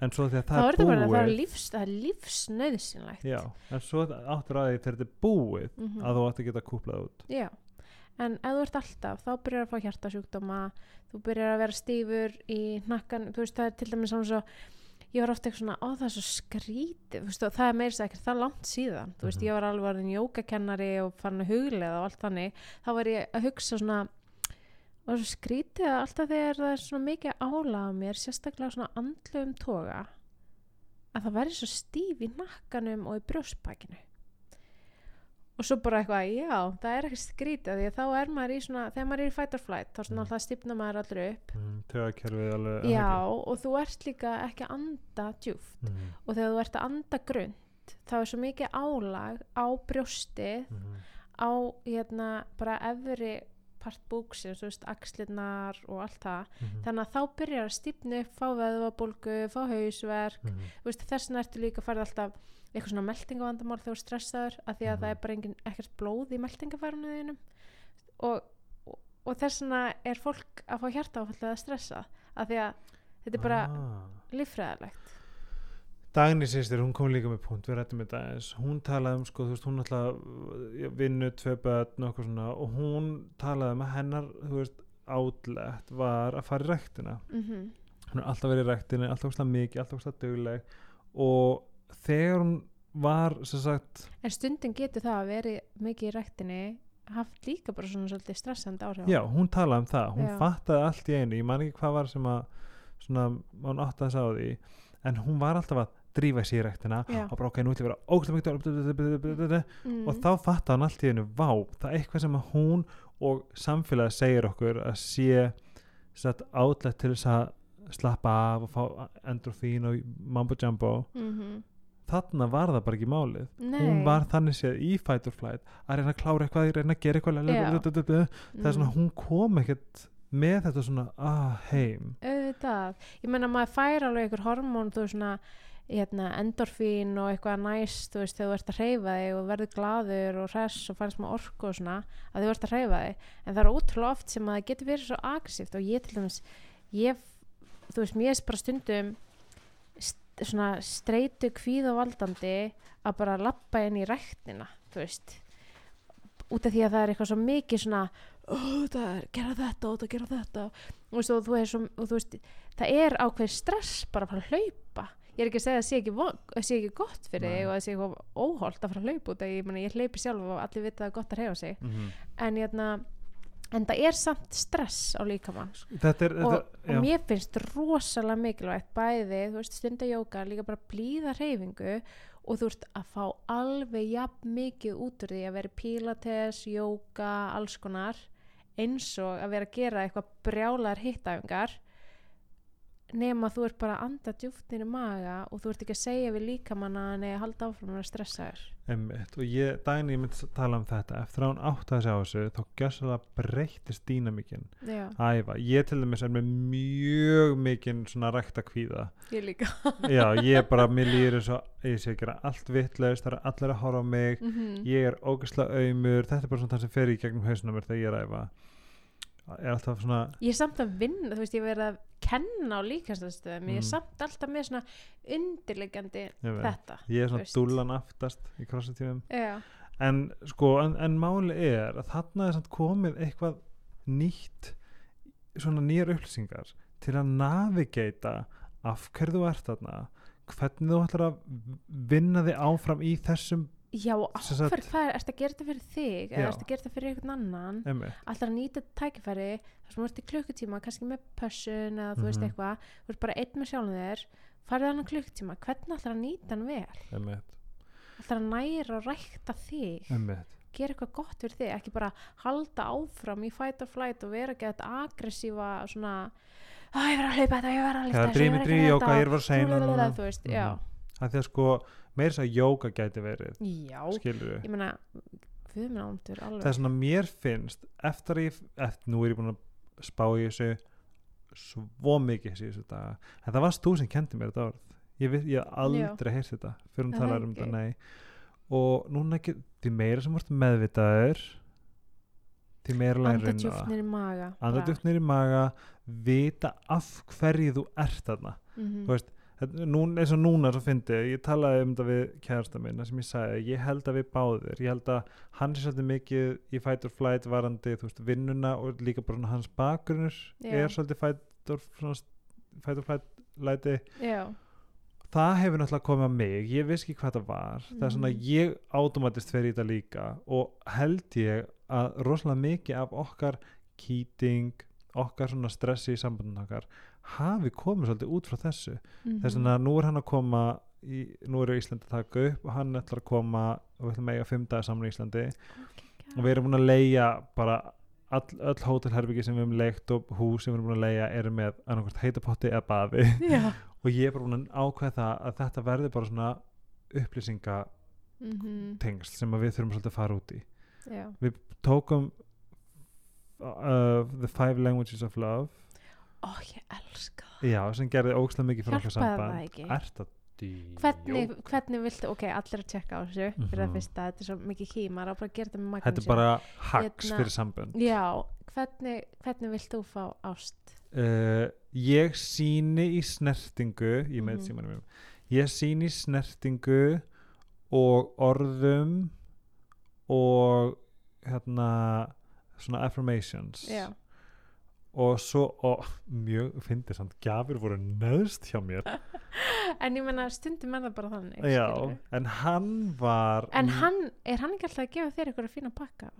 en svo að þá það er er bara það er, búið lífs, er lífsnöðsynlegt já, en svo áttur að því þegar þetta er búið Mhm. að þú átt að geta kúplað út Já, en ef þú ert alltaf þá byrjar að fá hjartasjúkdóma þú byrjar að vera stífur í hnakkan þú veist það er til dæmis svona svo ég var ofta eitthvað svona, ó það er svo skrítið veist, og það er meira sér ekkert það langt síðan þú veist, Mhm. ég var alveg orðin jógakennari og farin að huglega og allt þannig þá var ég að hugsa svona og svo skrítið að alltaf þegar það er svona mikið álag á mér sérstaklega svona andlum toga að það væri svo stíf í nakkanum og í brjóspakinu og svo bara eitthvað, já, það er ekki skrítið því að þá er maður í svona, þegar maður er í fight or flight þá svona Mm. alltaf stipna maður allur upp. Mm, tögakerfið alveg já, og þú ert líka ekki að anda djúft? Mhm, og þegar þú ert að anda grund þá er svo mikið álag á brjóstið mhm, á hérna bara efri part búksins, þú veist, axlirnar og allt það, mhm, þannig að þá byrjar að stipna upp, fá veðvabólgu, fá hausverk mhm. þú veist, þess vegna ertu líka að fara alltaf eitthvað svona meldingavandamál þegar þú ert stressaður af því að Mhm. það er bara engin, ekkert blóð í meldingafærinu þínum og, og, og þess vegna er fólk að fá hjarta áfallið að stressa af því að þetta er bara Ah. líffræðilegt Dagný sýstir, hún kom líka með punkt við rættum þetta eins, hún talaði um sko, þú veist, hún alltaf vinnu tvö börn og eitthvað svona og hún talaði um að hennar, þú veist, átlegt var að fara í ræktina. Mm hún er alltaf verið í ræktinni, alltaf óslega mikið alltaf óslega dugleg. Og þegar hún var sem sagt, en stundin getur það að veri mikið í ræktinni haft líka bara svona svolítið stressandi áhrif já, hún talaði um það. Hún Já. fattaði allt í einu, ég man ekki hvað var sem að svona, hún því en hún var alltaf að drífa sér Já. og bara ok, nú ætlum ég að vera mm. og þá fatta hann allt í hennu vá, það er eitthvað sem að hún og samfélagi segir okkur að sé átlætt til þess að slappa af og fá endorfín og mambo jumbo mm þarna var það bara ekki málið Nei. hún var þannig séð í fight or flight að reyna að klára eitthvað, reyna að gera eitthvað Já. það er svona, Mm. hún kom ekkert með þetta svona, ah, heim auðvitað, ég meina maður fær alveg einhver hormón, þú veist svona hérna, endorfín og eitthvað næst veist, þegar þú ert að hreyfa þig og verður glaður og hress og færð smá orku og svona að þú ert að hreyfa þig, en það er ótrúlega oft sem að það getur verið svo aggressíft og ég til dæmis ég, þú veist, mér er bara stundum st- svona streitu kvíðavaldandi að bara lappa inn í ræktina þú veist. Út af því að það er eitthvað svo mikið svona "Ó, það er, gera þetta og það gera þetta. Og, veist, og, þú svo, og þú veist það er ákveð stress bara að fara að hlaupa ég er ekki að segja að það sé ekki, gott fyrir Nei. þig og að það sé eitthvað óholt að fara að hlaupa út ég, meni, ég hleypi sjálf og allir vita að það er gott að reyfa sig. Mhm. en, jæna, en það er samt stress á líkamann. Og, og mér finnst rosalega mikilvægt bæði, þú veist, stunda jóka líka bara blíða reyfingu og þú veist að fá alveg jafn mikið út úr því að vera í pilates, jóka, alls konar eins og að vera að gera eitthvað brjálar hittæfingar nema þú ert bara að anda djúftnir í maga og þú ert ekki að segja við líkamann að hann er að halda áfram að stressaður. Einmitt, og ég, daginn ég myndi tala um þetta. Eftir að hún átti að sjá þessu þá gjössalega breyttist dýnamíkin. Já, æfa, ég til dæmis er með mjög mikinn svona rækta kvíða. Ég líka. Já, ég bara, mér líður eins og ég sé að gera allt vittlaust, það er allir að horfa á mig. Mm ég er ógeðslega auðmur þetta er bara svona það sem fer í gegnum hausnum mér þegar ég er að æfa er alltaf svona ég er samt að vinna, þú veist, ég verið að kenna á líkastastöðum, ég er Mm. samt alltaf með svona undirlegjandi þetta ég er svona dúlan aftast í krossatífum en sko, en, en máli er að þarna er samt komið eitthvað nýtt svona nýjar upplýsingar til að navigata af hverju þú ert þarna hvernig þú ætlar að vinna þig áfram í þessum já áfyrir hvað er, ertu að gera þetta fyrir þig eða ertu að gera þetta fyrir einhvern annan? Alltaf að nýta tækifæri þar sem þú ert í klukkutíma, kannski með pössun eða þú veist Mhm. eitthvað, þú ert bara einn með sjálfum þér farið hann klukkutíma, hvernig ætlar að nýta hann vel? Ætlar að næra og rækta þig? Emi gera eitthvað gott fyrir þig, ekki bara halda áfram í fight or flight og vera ekki þetta aggressífa svona að ég verð að hlaupa þetta, ég verð að lifta það meir þess að jóka gæti verið já skilur við ég meina, við minn ándur alveg. Það er svona mér finnst eftir að ég, eftir, nú er ég búin að spá í þessu svo mikið síðustu daga en það varst þú sem kendi mér þetta orð. Ég, við, ég hef aldrei heyrt þetta fyrir það talar um þetta nei. Og núna ekki, því meira sem vart meðvitaður því meira læri anda djúftnir í maga anda djúpt niður í maga vita af hverju þú ert þarna. Mm þú veist, þetta- nú, eins og núna svo fyndi, ég talaði um þetta við kærasta minna sem ég sagði, ég held að við báðir ég held að hann sé svolítið mikið í fight or flight varandi, þú veist, vinnuna og líka bara hans bakgrunnur Já. er svolítið fight or, svona, fight or flight læti, já, það hefur náttúrulega komið að mig, ég veist ekki hvað það var það er svona, Mhm. ég automatist fer í þetta líka og held ég að rosalega mikið af okkar kýting, okkar svona stressi í sambandun okkar hafi komið svolítið út frá þessu. Mm þess vegna nú er hann að koma í, nú er Íslandi að taka upp og hann ætlar að koma og við ætlum að eiga fimm dagar saman í Íslandi. Og við erum búin að leia bara all, öll hótelherbyggi sem við hefum leikt og hús sem við erum búin að leia eru með heitapotti eða baði. Og ég er bara búin að ákveða það að þetta verði bara svona upplýsingatengsl mm sem að við þurfum svolítið að fara út í. Já, tókum uh, The Five Languages of Love. Ó ég elska það. Já, sem gerði ógslag mikið fyrir hjálpaði það samband ekki. Er það djú hvernig, hvernig viltu, ok, allir að tjekka á þessu fyrir Mhm. að fyrsta, þetta er svo mikið hýmar á bara þetta með magnum þetta er bara hacks Hérna- fyrir sambönd. já, hvernig, hvernig vilt þú fá ást? Uh, ég síni í snertingu ég með Mhm. símanum mínum ég síni í snertingu og orðum og hérna svona affirmations. Já, og svo og mjög fyndið samt gjafir voru neðst hjá mér. En ég menna stundum er það bara þannig já, en hann var en hann, er hann ekki alltaf að gefa þér eitthvað fína pakka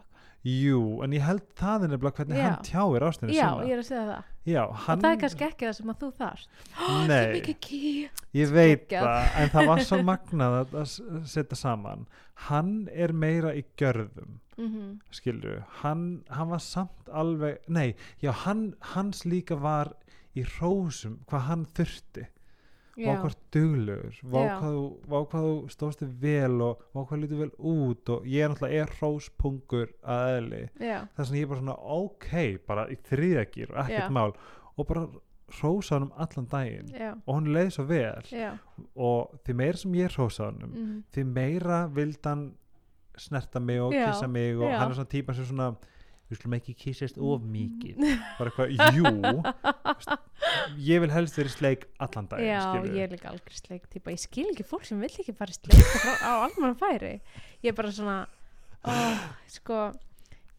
jú, en ég held það er nefnilega hvernig Já. hann tjáir já, sína. ég er að segja það. Já, hann, og það er kannski ekki það sem að þú þarft. Nei, Ég veit það, en það var svo magnað að, að setja saman. Hann er meira í gjörðum, mm skilju. Hann, hann var samt alveg, nei, já, hann, hans líka var í rósum hvað hann þurfti. Vá hvað duglegur, vá hvað, þú, vá hvað þú stóðst þig vel og vá hvað lítur vel út og ég er náttúrulega er róspungur að eðli. Þess vegna ég er bara svona, ok, bara í þriðagýr og ekkert Já. mál og bara rósa hann um allan daginn já, og hann leið svo vel já og því meira sem ég hrósa honum mm því meira vild hann snerta mig og Já, kissa mig og já. hann er svona típa sem svona við skulum ekki kissast of mikið bara eitthvað, jú ég vil helst vera í sleik allan dag Já, ég er líka algjör sleik típa. Ég skil ekki fólk sem vill ekki fara sleik á almanna færi. Ég er bara svona, ó, sko,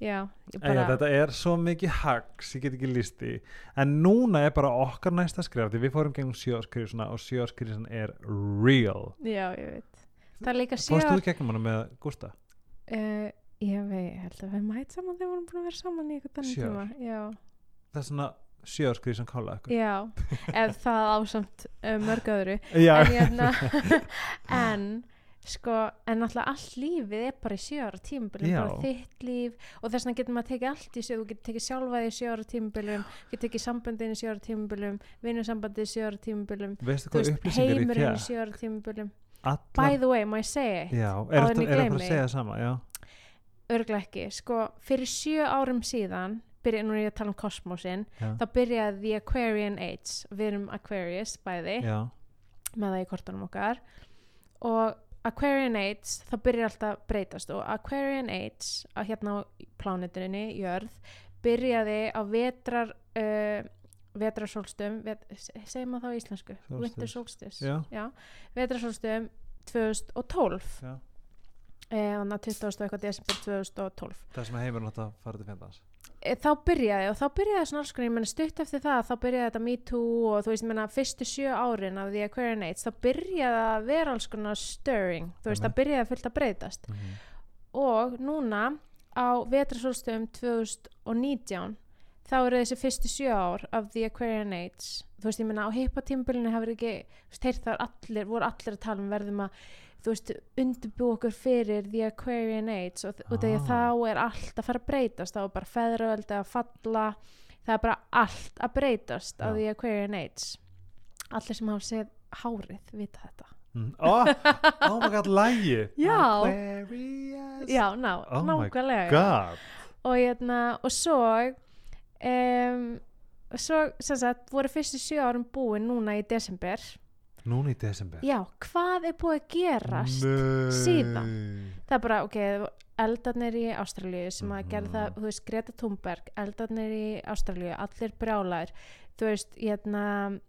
já, Bara, bara, þetta er svo mikið hags, ég get ekki líst í en núna er bara okkar næsta skrif við fórum gegnum sjóaskrifsuna og sjóaskrifsun er real já, ég veit. Fórstu þú gegnum hana með Gústa? Uh, ég veit, ég held að við mæt saman þegar við vorum búin að vera saman í eitthvað þannig ár? tíma. Já, Það er svona sjóaskrif sem kála ykkur já, ef það ásamt uh, mörg öðru. Já, en hérna en sko, en náttúrulega allt lífið er bara í sjö ára tímabilum Já. bara þitt líf og þess vegna getur maður tekið allt í sjö þú getur tekið sjálfaði í sjö ára tímabilum getur tekið sambandin í sjö ára tímabilum vinnusambandið í sjö ára tímabilum veistu þú hvað veist, upplýsingar í heimurinn í fjær? sjö ára tímabilum by the way, má ég segja eitt? já, er þetta það að segja sama, örglega ekki, sko, fyrir sjö árum síðan byrja, nú er ég að tala um kosmosin Já, þá byrjaði The Aquarian Age. Við erum Aquarius bæði já, með það í kortunum okkar. Og Aquarian Age það byrjar alltaf breytast og Aquarian Age að hérna á plánetuninni, jörð byrjaði á vetrar uh, vetrarsólstum vet, segir maður það á íslensku winter solstice. Já. vetrarsólstum 2012 já. Eh, þannig að 20. og eitthvað desember 2012 Það sem heimurinn átt að fara til fjandans. E, þá byrjaði og þá byrjaði svona alls konar, ég menna stutt eftir það þá byrjaði þetta Me Too og þú veist, menna fyrstu sjö árin af The Aquarian Age þá byrjaði að vera alls konar stirring, þú veist, það byrjaði að fullt að breytast. Og núna á vetrasólstöðum 2019 þá eru þessi fyrstu sjö ár af The Aquarian Age. Þú veist, ég menna á hippatímbilinu hefur ekki, þú veist, þar allir voru allir að tala um verðum að þú veist, undirbú okkur fyrir The Aquarian Age. Og, og Ah. þá er allt að fara að breytast. Þá er bara feðraveldi að falla það er bara allt að breytast á Já. The Aquarian Age. Allir sem hafa séð hárið vita þetta. Oh, oh my god, lægi Já. Já, ná, Oh nákvæmlega. og, hérna, og svo um, svo sem sagt voru fyrstu sjö árum búin núna í desember Núna í desember já, hvað er búið að gerast Nei. síðan? það er bara, ok, eldarnir í Ástralíu sem að Mhm. gera það, þú veist, Greta Thunberg eldarnir í Ástralíu, allir brjálæðir þú veist, hérna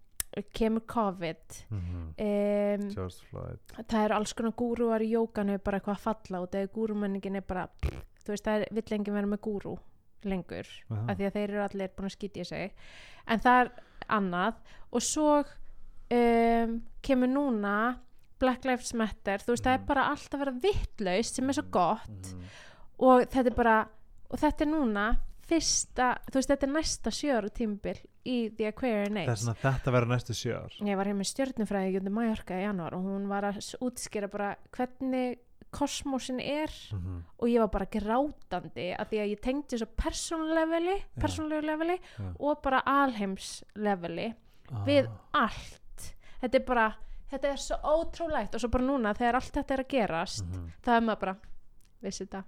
kemur COVID Mhm. um, George Floyd það eru alls konar gúruar í jókanu bara eitthvað að falla og þegar gúrumenningin er bara þú veist, það er, vill enginn vera með gúru lengur, Aha. af því að þeir eru allir búin að skýtja sig en það er annað og svo um, kemur núna Black Lives Matter, þú veist, það er Mhm. bara allt að vera vittlaust sem er svo gott Mhm. og þetta er bara og þetta er núna fyrsta þú veist, þetta er næsta sjöru tímbil í The Aquarian Age svona þetta verður næstu sjö ár ég var hér með stjörnufræði í Mallorca í janúar og hún var að útskýra bara hvernig kosmosin er Mhm. og ég var bara grátandi að því að ég tengdi svo persónulegu leveli, Já. persónulegu leveli Já. og bara alheims leveli við Ah. allt þetta er bara, þetta er svo ótrúlegt og svo bara núna þegar allt þetta er að gerast Mhm. það er maður bara, vissi þetta.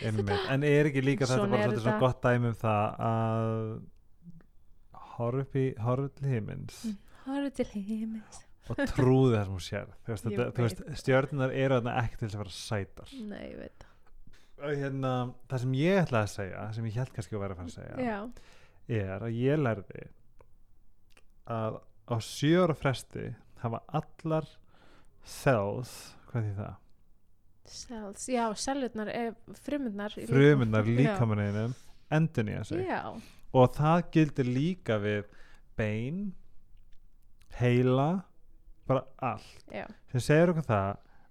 En er ekki líka þetta bara þetta. gott dæmi um það að horfa upp í horfa til himins Mm. horfðu til heimins og trúði það sem hún sér. Þú veist, þetta, þú veist stjörnunar eru þarna ekki til að vera sætar. Nei, ég veit og hérna, það sem ég ætlaði að segja sem ég held kannski að vera að fara að segja já, er að ég lærði að á sjö ára fresti hafa allar cells, hvað því það? cells, já, cellurnar eh, frumurnar í frumunar líkamanum. líkamanninum nýja sig. Já, og það gildir líka við bein heila bara allt. Já, sem segir okkur það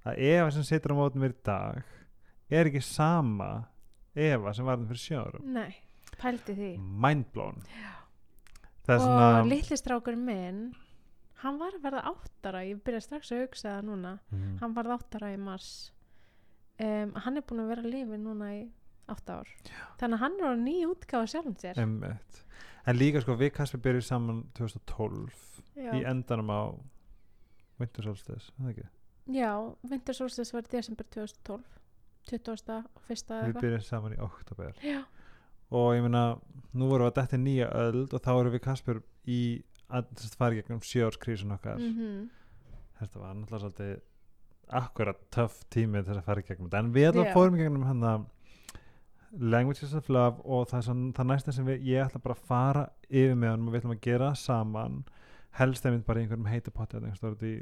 að Eva sem situr á mótum mér í dag er ekki sama Eva sem var það fyrir sjórum. Nei pældi því. Mindblown. Og svona litli strákur minn hann var að verða áttara. Ég byrja strax að hugsa það núna. Mhm. hann varð áttara í mars. Um, hann er búin að vera að lifi núna í átta ár. Já. þannig að hann er á nýja útgáfa sjálfum sér. Einmitt. en líka sko við Kasper byrjuð saman 2012 já, í endanum á Winter Solstice, er það ekki? já Winter Solstice var í desember 2012 20. og fyrsta við byrjuðum saman í oktober já, og ég meina, nú vorum við að detta í nýja öld og þá erum við Kasper í að þess fara gegnum sjóarskrísun okkar mm þetta var náttúrulega svolítið akkurat töff tími til að fara gegnum þetta en við allavega Já. fórum gegnum hann að Languages of Love og það, það næsta sem við, ég ætla bara að fara yfir með hann og við ætlum að gera saman helst einmitt bara í einhverjum heita potti eða einhver stórt í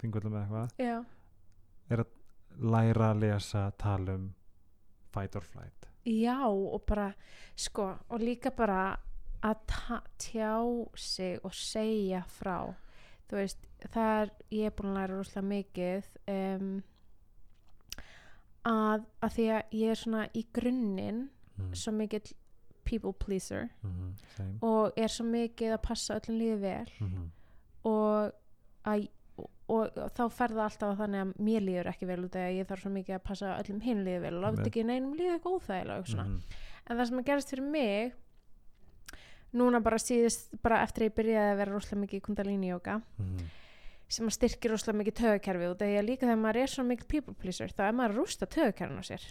þingvöldum eða eitthvað já, læra að lesa, tala um fight or flight. Já og bara sko og líka bara að tjá sig og segja frá. Þú veist, það er ég er búin að læra rosalega mikið um, að, að því að ég er svona í grunninn mm. svo mikill people pleaser mm -hmm. og er svo mikið að passa öllum líði vel mm -hmm. og, að, og, og þá fer það alltaf þannig að mér líður ekki vel út að ég þarf svo mikið að passa öllum hinn líði vel og láta ekki neinum líði eitthvað óþægilega svona. Mhm. en það sem að gerist fyrir mig núna bara síðist bara eftir að ég byrjaði að vera rosalega mikið í kundalíni jóka Mhm. sem að styrkir rosalega mikið tögakerfi og það er líka þegar maður er svo mikið people pleaser þá er maður að rústa tögakerfin á sér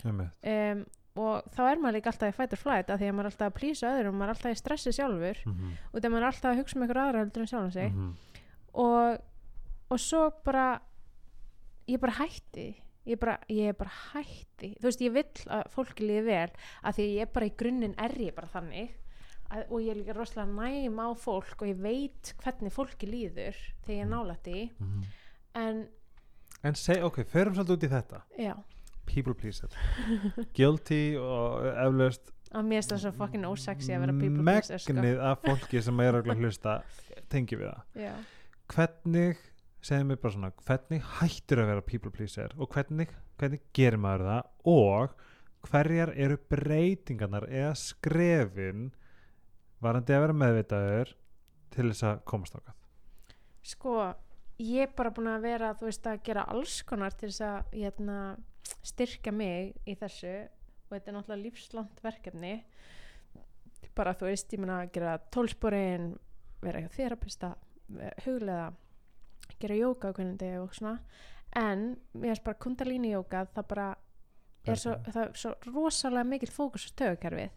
um, og þá er maður líka alltaf í fight or flight af því að maður er alltaf að plýsa öðrum og maður er alltaf í stressi sjálfur Mhm. og þegar maður er alltaf að hugsa um einhver aðra heldur en sjálfan sig Mhm. og, og svo bara ég bara hætti ég bara, ég er bara hætti þú veist ég vill að fólki líði vel að því að ég bara í grunninn er ég bara þannig að, og ég er líka rosalega næm á fólk og ég veit hvernig fólki líður þegar ég er nálætt í Mhm. en en seg, ok, förum svolítið út í þetta já, people pleaser guilty og eflaust að mér er það svo fucking ósexy að vera people pleaser sko. megnið af fólki sem er að hlusta tengi við það já. hvernig, segðu mér bara svona hvernig hættur að vera people pleaser og hvernig, hvernig gerir maður það og hverjar eru breytingarnar eða skrefin varandi að vera meðvitaður til þess að komast ákvað sko ég er bara búin að vera þú veist að gera alls konar til þess að hérna, styrka mig í þessu. Og þetta er náttúrulega lífslant verkefni. Bara þú veist ég meina að gera tólsporin vera hjá þerapista huglega gera jóka og svona. En mér er bara kundalíni jóka það bara er svo, það er svo rosalega mikill fókus á stöðukerfið.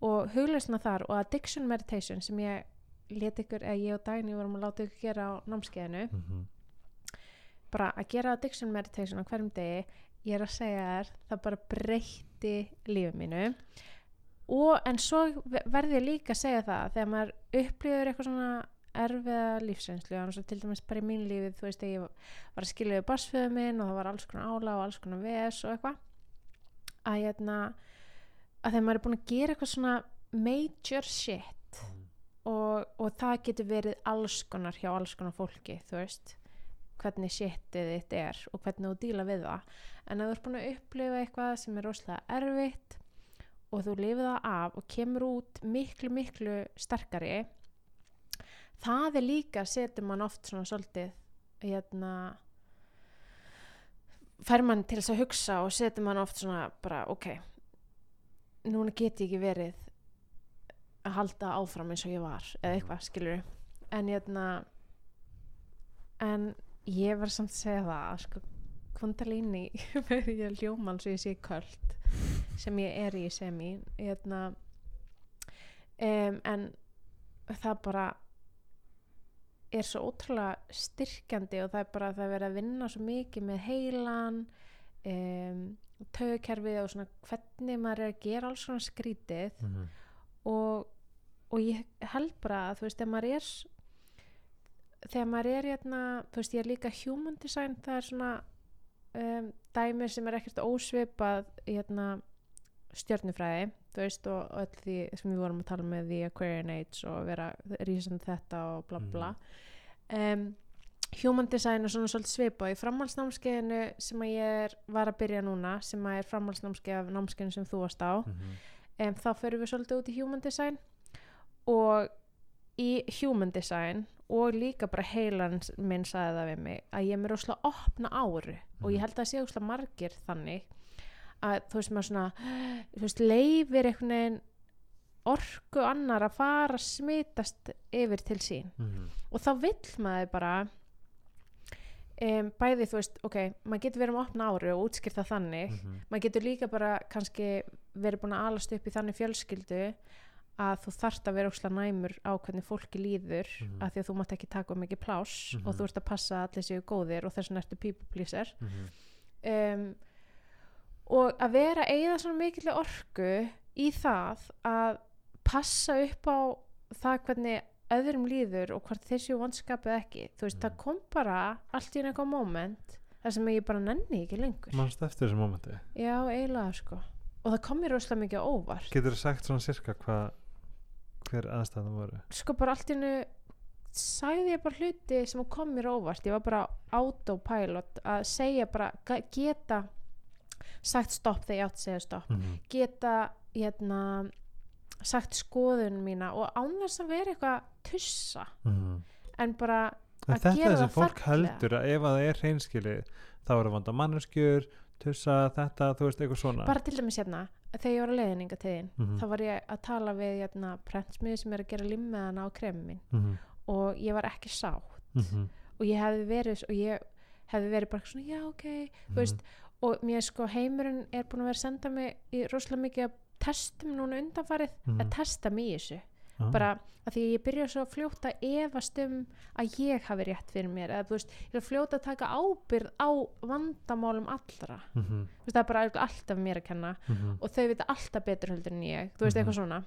Og hugleysna þar og addiction meditation sem ég let ykkur, eða ég og Dagný vorum að láta ykkur gera á námskeiðinu mm -hmm. bara að gera addiction meditation á hverjum degi ég er að segja þér, það bara breytti lífið mínu og en svo verði ég líka að segja það þegar maður upplýður eitthvað svona erfiða lífsreynslu og til dæmis bara í mín lífið þú veist ég var að skilja við barsföðu minn og það var alls konar ála og alls konar ves og eitthvað að, hérna, að þegar maður er búin að gera eitthvað svona major shit og, og það getur verið alls konar hjá alls konar fólki þú veist hvernig shitið þitt er og hvernig þú díla við það. En ef þú ert búin að upplifa eitthvað sem er rosalega erfitt og þú lifið það af og kemur út miklu miklu sterkari það er líka setur mann oft svona svolítið hérna fær mann til þess að hugsa og setur mann oft svona bara ok núna get ég ekki verið að halda áfram eins og ég var eða eitthvað skilur en hérna en ég var samt að segja það að sko kundalíni verði ég hljóman svo ég sé kvöld sem ég er í sem í hérna um, en það bara er svo ótrúlega styrkjandi og það er bara það er verið að vinna svo mikið með heilan um, tögukerfið og svona hvernig maður er að gera alls svona skrítið Mm -hmm. og, og ég held bara að þú veist, þegar maður er þegar maður er hérna, þú veist, ég er líka human design, það er svona um, dæmi sem er ekkert ósvipað hérna stjörnufræði, þú veist, og, og öll því sem við vorum að tala með því Aquarian Age og vera rísand þetta og bla bla. Um, human design er svona svolítið svipað. Í framhaldsnámskeiðinu sem að ég er, var að byrja núna sem að er framhaldsnámskeið af námskeiðinu sem þú varst á um, þá förum við svolítið út í human design og í human design og líka bara heilan minn sagði það við mig að ég er með rosalega opna áru og ég held að það sé rosalega margir þannig að þú veist maður svona þú veist leifir einhvern veginn orku annar að fara að smitast yfir til sín. Og þá vill maður bara um, bæði þú veist ok, maður getur verið með opna áru og útskýrt það þannig. Mhm. maður getur líka bara kannski verið búin að alast upp í þannig fjölskyldu að þú þarft að vera óslega næmur á hvernig fólki líður Mhm. af því að þú mátt ekki taka mikið pláss og Mhm. þú ert að passa að allir séu góðir og þess vegna ertu people pleaser Mhm. um, og að vera eigða svona mikill orku í það að passa upp á það hvernig öðrum líður og hvort þeir séu vonskapið ekki þú veist, Mm. það kom bara allt í eitthvað moment þar sem ég bara nenni ekki lengur mannst eftir þessu mómenti já, eiginlega sko og það kom mér rosalega mikið óvart getur þú sagt svona sirka hvað hver aðstæðan voru? Sko bara allt einu sagði ég bara hluti sem kom mér óvart. Ég var bara autopilot að segja bara, geta sagt stopp þegar ég átt að segja stopp. Mm -hmm. geta hérna sagt skoðun mína og án þess að vera eitthvað tussa en bara en Að þetta gera er sem það fólk fallega. heldur að ef að það er hreinskili þá er að vanda manneskjur tussa þetta, þú veist, eitthvað svona. Bara til dæmis hérna þegar ég var að leiðninga til þín Mhm. þá var ég að tala við hérna, prentsmiði sem er að gera limmiðana á kremmin mm og ég var ekki sátt -hmm. og ég hefði verið og ég hefði verið bara svona já ok Mhm. veist, og mér sko heimurinn er búin að vera að senda mig í rosalega mikið að testum núna undanfarið Mhm. að testa mig í þessu ah. bara að því ég byrja svo að efast um að ég hafi rétt fyrir mér eða þú veist, ég er fljótt að taka ábyrð á vandamálum allra mm -hmm. þú veist, það er bara alltaf mér að kenna og þau vita alltaf betur heldur en ég þú veist, Mhm. eitthvað svona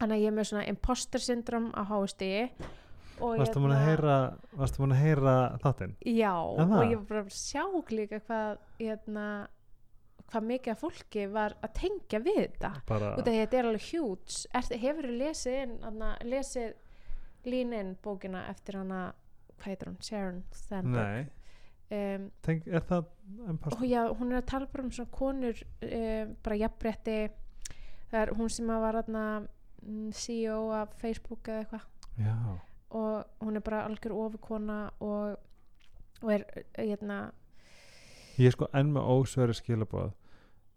þannig að ég er með svona imposter syndrom á hástigi varstu múin að hérna- heyra heyra þáttinn Já, Er og ég var bara að sjá líka hvað hérna, hvað mikið af fólki var að tengja við þetta. Bara, út af því að þetta er alveg hjúts hefur þú lesið inn lesið línin bókina eftir hana hvað heitir hún, Sharon nei, um, Tenk, er það og já, hún er að tala bara um svona konur um, bara jafnrétti. Það er hún sem var hana, CEO af Facebook eða eitthvað. Og hún er bara algjör ofurkona og, og er hérna ég er sko enn með ósveri skilabóð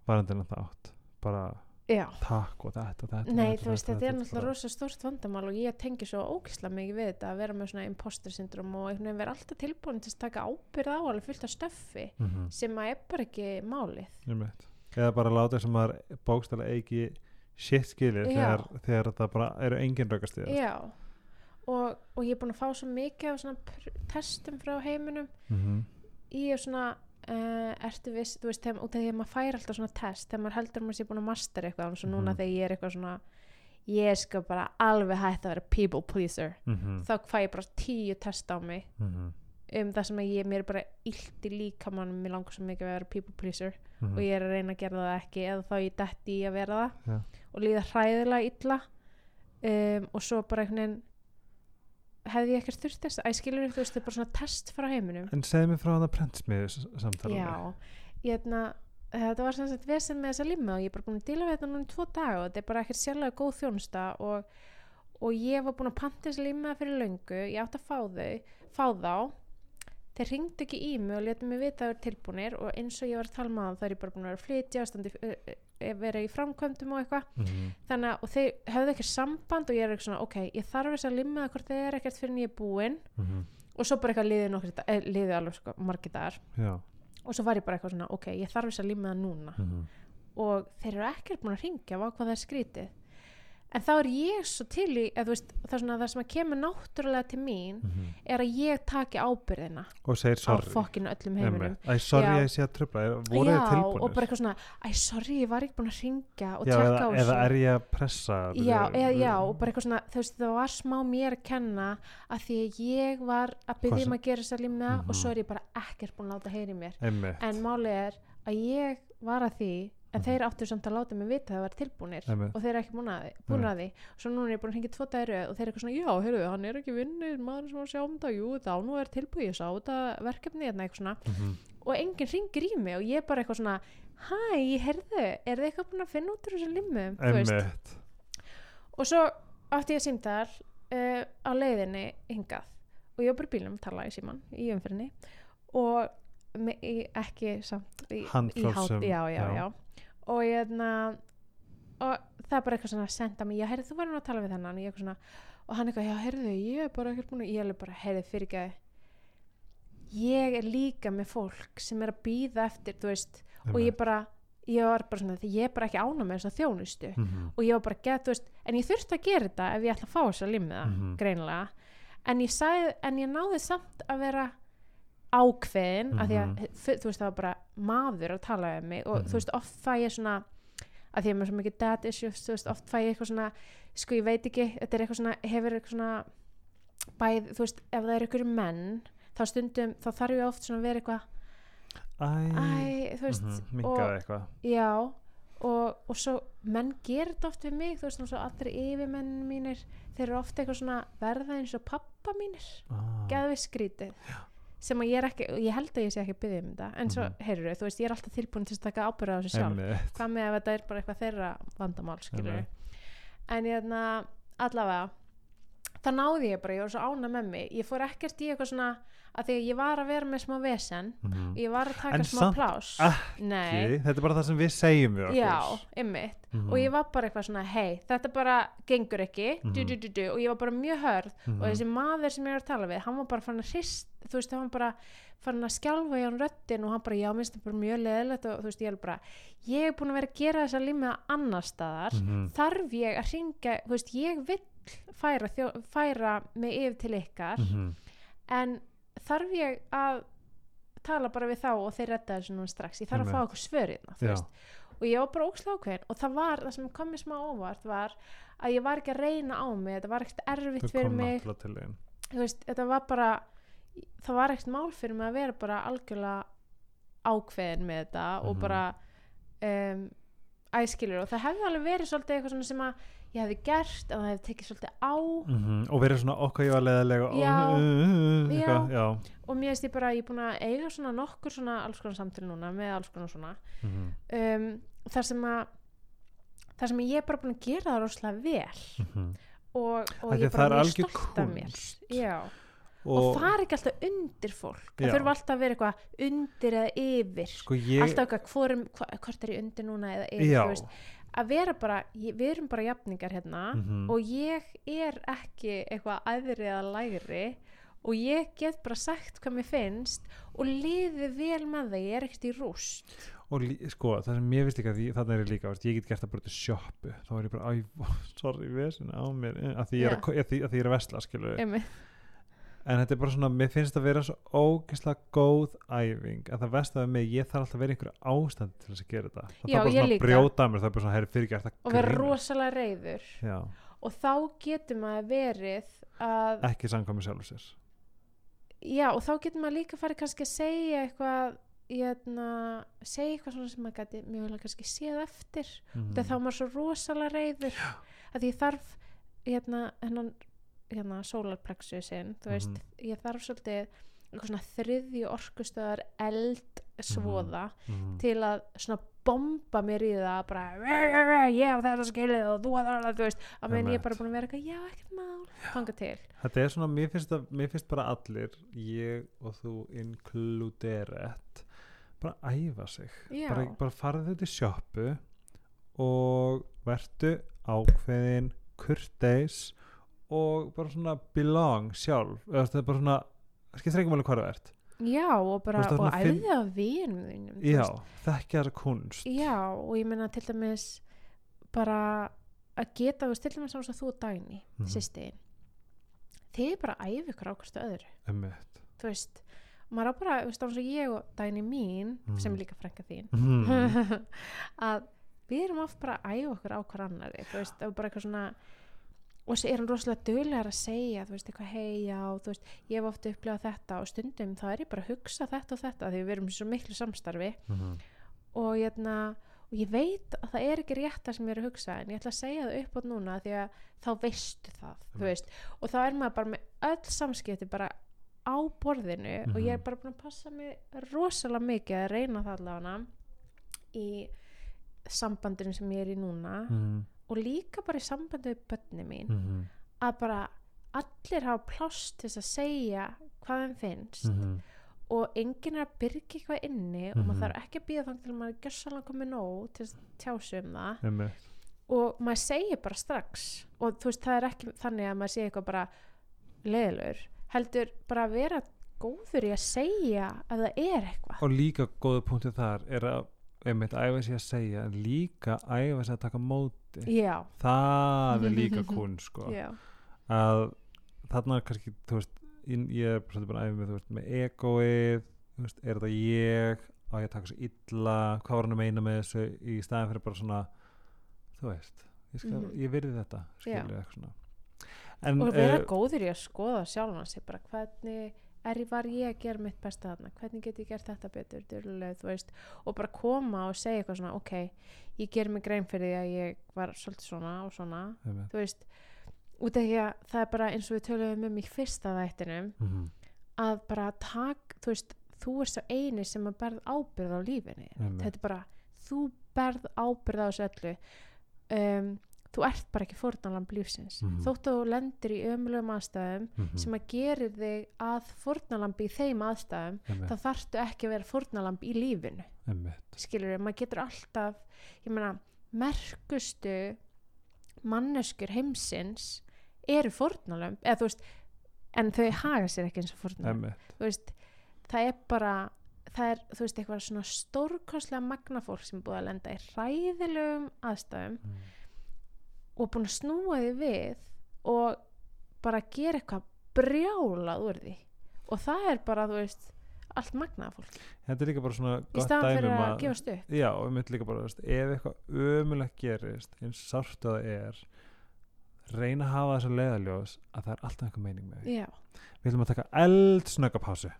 varandina þátt. Bara já. takk og þetta, þetta Nei, þú veist, þetta er náttúrulega rosa stórt vandamál og ég tengi svo ógislega mikið við þetta að vera með svona imposter syndrom og einhvern veginn vera alltaf tilbúin til að taka ábyrð á alveg fullt af stöffi Mhm, sem að er bara ekki málið. eða bara láta sem maður bókstæla eigi shit skilið Já. þegar, þegar það bara eru engin raukastíð Já, og, og ég er búin að fá svo mikið af svona testum frá heiminum mm í og svona uh, ertu viss, þú veist, þegar, út af því að maður fær alltaf svona test, þegar maður heldur að maður sé búin að master eitthvað, og svo núna Mhm. þegar ég er eitthvað svona ég skal bara alveg hægt að vera people pleaser, -hmm. þá fæ ég bara tíu test á mig Mm um það sem að ég, mér er bara illt í líkamannum, mér langar svo mikið að vera people pleaser -hmm. og ég er að reyna að gera það ekki eða þá ég detti í að vera það Já. og líða hræðilega illa um, og svo bara einhvern veginn hefði ég ekkert þurft þess að skilur þú veist, þetta er bara svona test frá heiminum. En segð mér frá það prentsmiðu samtala já, ég hefna þetta var sem sagt vesen með þessa limma og ég er bara búin að díla við þetta núna tvo daga og þetta er bara ekkert sérlega góð þjónusta og, og ég var búin að panta þessa limma fyrir löngu, ég átti að fá þau fá þá. Þeir ringdu ekki í mig og letu mig vita að það er tilbúinir og eins og ég var að tala með það þá er ég bara búin að vera að flytja standi, vera í framkvæmdum og eitthvað. -hmm. þannig að þeir höfðu ekki samband og ég er ekki svona ok, ég þarf þess að limma hvort þeir er ekkert fyrir er búin Mm og svo bara eitthvað liðið nokkur eh, liðið alveg sko, margir dagar. Já. Og svo var ég bara eitthvað svona ok, ég þarf þess að limma það núna. Mm og þeir eru ekkert búin að ringja á hvað það er skrítið en þá er ég svo til í veist, svona, það sem að kemur náttúrulega til mín -hmm. er að ég taki ábyrðina og segir Einmitt. Æ, sorry Já. að ég sé að tröfla voru þið tilbúinir og bara eitthvað svona æ, sorry, ég var ekki búin að ringja og já, tjekka á þessu eða er ég að pressa já, eða, já, og bara eitthvað svona veist, það var smá mér að kenna að því ég var að sem- um að gera þess að limna Mhm. og svo er ég bara ekkert búin að láta heyri mér. Einmitt. En málið er að ég var að því en Mhm. þeir áttu samt að láta mig vita að það var tilbúnir Einmitt. og þeir eru ekki búin að búin Nei. að því. svo núna er ég búin að hengja tvo dæru og þeir eru eitthvað svona, já, heyrðu, hann er ekki vinnir maður sem var að sjá um þetta, jú, þá nú er tilbúið ég sá þetta verkefni hérna eitthvað svona Mhm. og enginn ringir í mig og ég er bara eitthvað svona hæ, heyrðu, er þið eitthvað búin að finna út úr þessu limmu, og svo átti ég símtal uh, á leiðinni hingað og ég var bara í að tala í í og já, já, já. Og ég hérna og það er bara eitthvað svona að senda mig. Já, heyrðu, þú verður nú að tala við þennan. Svona, og hann eitthvað, já, heyrðu, ég er bara ekkert búin að ég er bara, heyrðu, fyrirgæði ég er líka með fólk sem er að býða eftir, þú veist og ég bara, ég var bara svona því ég er bara ekki ána með þess að þjónustu. Mhm. og ég var bara gett, þú veist, en ég þurfti að gera þetta ef ég ætla að fá þess að limmiða, Mhm. greinilega. En ég sagði, en ég náði samt að vera ákveðin mm -hmm. að því að Mhm. þú veist það var bara maður að tala um mig og Mhm. þú veist oft fæ ég svona að því að mér er svo mikið dad issues þú veist oft fæ ég eitthvað svona sko ég veit ekki, þetta er eitthvað svona hefur eitthvað svona bæð, þú veist ef það er eitthvað menn þá stundum, þá þarf ég oft svona að vera eitthvað Æ, þú veist mhm, og, minkaði eitthvað já og, og svo menn gerir þetta oft við mig þú veist, eins og allir yfirmenn mínir þeir eru ofta eitthvað svona verða eins og pappa mínir ah, geðvið skrítið sem að ég er ekki, ég held að ég sé ekki byggja um þetta en svo, Mhm. heyrðu, þú veist, ég er alltaf tilbúin til að taka ábyrða á þessu sjálf. Hvað með að þetta er bara eitthvað þeirra vandamál skilur en ég þarna allavega það náði ég bara, ég var svo ána með mig ég fór ekkert í eitthvað svona að því að ég var að vera með smá vesen Mhm. ég var að taka En smá plás þetta er bara það sem við segjum við já, ymmit Mhm. og ég var bara eitthvað svona, hei, þetta bara gengur ekki, Mhm. du, du, du, og ég var bara mjög hörð Mhm. og þessi maður sem ég var að tala við, hann var bara fann að hrist, þú veist, hann bara fann að skjálfa í hann röddin og hann bara, já, minnst það bara mjög leðilegt og þú veist, ég er bara ég er búin að vera að gera þessa límiða annar staðar, Mhm. þarf ég að ringa, þú veist, ég vill færa, þjó, færa mig yfir til ykkar. Mhm. en þarf ég að tala bara við þá og þeir redda þessu núna strax? Ég þarf að fá okkur svörina Já. og ég var bara ókslega ákveðin og það var, það sem kom mér smá óvart var að ég var ekki að reyna á mig þetta var ekkert erfitt fyrir mig. veist, þetta var bara það var ekkert mál fyrir mig að vera bara algjörlega ákveðin með þetta og Mhm. bara um, æskilur. Og það hefði alveg verið svolítið eitthvað sem að ég hefði gert en það hefði tekið svolítið á Mhm. og verið svona okkar ég var leðilega og Já. eitthvað, já. og mér veist ég bara, ég er búin að eiga svona nokkur svona alls konar samtölu núna með alls konar svona Mhm. um, þar sem að þar sem ég er bara búin að gera það rosalega vel Mhm. og, og því ég er bara mjög stolt af mér já, og, og það er ekki alltaf undir fólk það Já. þurfa alltaf að vera eitthvað undir eða yfir sko ég alltaf eitthvað hvort er ég undir núna eða yfir já, að vera bara, við erum bara jafningar hérna Mhm. og ég er ekki eitthvað aðri eða lægri og ég get bara sagt hvað mér finnst og liði vel með það, ég er ekkert í rúst og sko það sem ég veist ekki að því, þannig er ég líka veist, ég get gert það bara til sjoppu þá er ég bara, æ, sorry, vesin á mér að því ég er, að, að því, að er að vesla Einmitt. En þetta er bara svona, mér finnst að vera svo ógeðslega góð æfing. Að það vest að mig, ég þarf alltaf að vera í einhverju ástand til þess að gera þetta. Það Já, er bara svona að brjóta að mér, það er bara svona, herri, fyrir ekki og vera rosalega reyður já, og þá getur maður verið að, ekki samkvæmi sjálfur sér. Já og þá getur maður líka farið kannski að segja eitthvað Hérna, segja eitthvað svona sem maður gæti mjög kannski séð eftir. Mm. þá er maður svo rosalega reyður að ég þarf hérna, hérna solarplexusin þú veist, Mhm. ég þarf svolítið eitthvað svona þriðju orkustöðar eld svoða mm. til að svona bomba mér í það bara "Rá, rá, rá, ég á þetta skilið og þú að það þú veist, að meðan ég er bara búin að vera eitthvað já, ekkert mál, fanga til. Þetta er svona, mér finnst, að, mér finnst bara allir ég og þú inkluderet bara æfa sig. Já, bara, bara farðu út í sjoppu og verðu ákveðin kurteis og bara svona belong sjálf Eða það er bara svona, skiptir ekki máli hvað það ert já og bara, það er og æfði að vinum þínum já, þessa kunst já, og ég meina til dæmis bara að geta, til dæmis eins og þú og Dagný mm Mhm. sýstin þið er bara æfa ykkur ákvæmstu öðru þú veist, maður á bara, þú veist, eins og ég og Dagný mín, Mhm. sem er líka frænka þín Mhm. að við erum oft bara að æfa okkur á hver annari þú veist, og bara eitthvað svona og er hann rosalega duglegar að segja þú veist, eitthvað hei, já, þú veist ég hef oft upplegað þetta og stundum þá er ég bara að hugsa þetta og þetta því við erum svo miklu samstarfi Mhm. og, hérna, og ég veit að það er ekki rétt það sem ég er að hugsa en ég ætla að segja það upp á núna því að þá veistu það, þú Mhm. veist og þá er maður bara með öll samskipti bara á borðinu og ég er Mhm. bara búin að passa mig rosalega mikið að reyna það allavega í sambandinu sem ég er í núna Mhm. Og líka bara í sambandi við börni mín Mhm. að bara allir hafa pláss til að segja hvað þeim finnst Mhm. og enginn er að byrja eitthvað inni og Mhm. maður þarf ekki að býða þannig til að maður er gjössalega komið nóg til að tjá sig um það Einmitt. og maður segir bara strax og þú veist það er ekki þannig að maður segir eitthvað bara leðilur heldur bara að vera góður í að segja að það er eitthvað og líka góða punktið þar er að einmitt æfa sig að segja en líka æfa sig að taka móti. Já, það er líka kun sko. Að þarna er kannski þú veist ég, ég er svolítið bara mig þú veist, með egoið veist, er þetta ég? Á ég að taka svo illa? Hvað var hann að meina með þessu í staðin fyrir bara svona þú veist, ég, skal, Mhm. ég virði þetta en, og vera eh, góður í að skoða sjálfan sig bara hvernig er var ég að gera mitt besta þarna, hvernig get ég gert þetta betur? Dyrlega, og bara koma og segja eitthvað svona, ok, ég ger mig grein fyrir því að ég var svolítið svona og svona, einmitt. þú veist út af því að það er bara eins og við töluðum um í fyrsta þættinum, Mhm, að bara tak, þú veist, þú er svo eini sem að berð ábyrð á lífinni einmitt. þetta er bara, þú berð ábyrð á þessu öllu. Um, þú ert bara ekki fórnalamb lífsins Mhm. þótt að þú lendir í ömulegum aðstæðum Mhm, sem að gerir þig að fórnalambi í þeim aðstæðum einmitt, þá þarftu ekki að vera fórnalamb í lífinu einmitt. skilur við, maður getur alltaf ég meina, merkustu manneskur heimsins eru fórnalamb eða þú veist, en þau haga sér ekki eins og fórnalamb þú veist, það er bara það er, þú veist, eitthvað svona stórkostlega magna fólk sem búið að lenda í ræðilegum aðstæðum Mm. Og búin að snúa því við og bara gera eitthvað brjálað úr því. Og það er bara, þú veist allt magnaða fólk, þetta er líka bara svona í staðan dæmi fyrir um að gefast upp já, og einmitt líka bara, veist, ef eitthvað ömulegt gerist eins sárt að það er reyna að hafa þessa leiðaljós að það er alltaf eitthvað meining með því. Já, Við ætlum að taka eldsnögga pásu.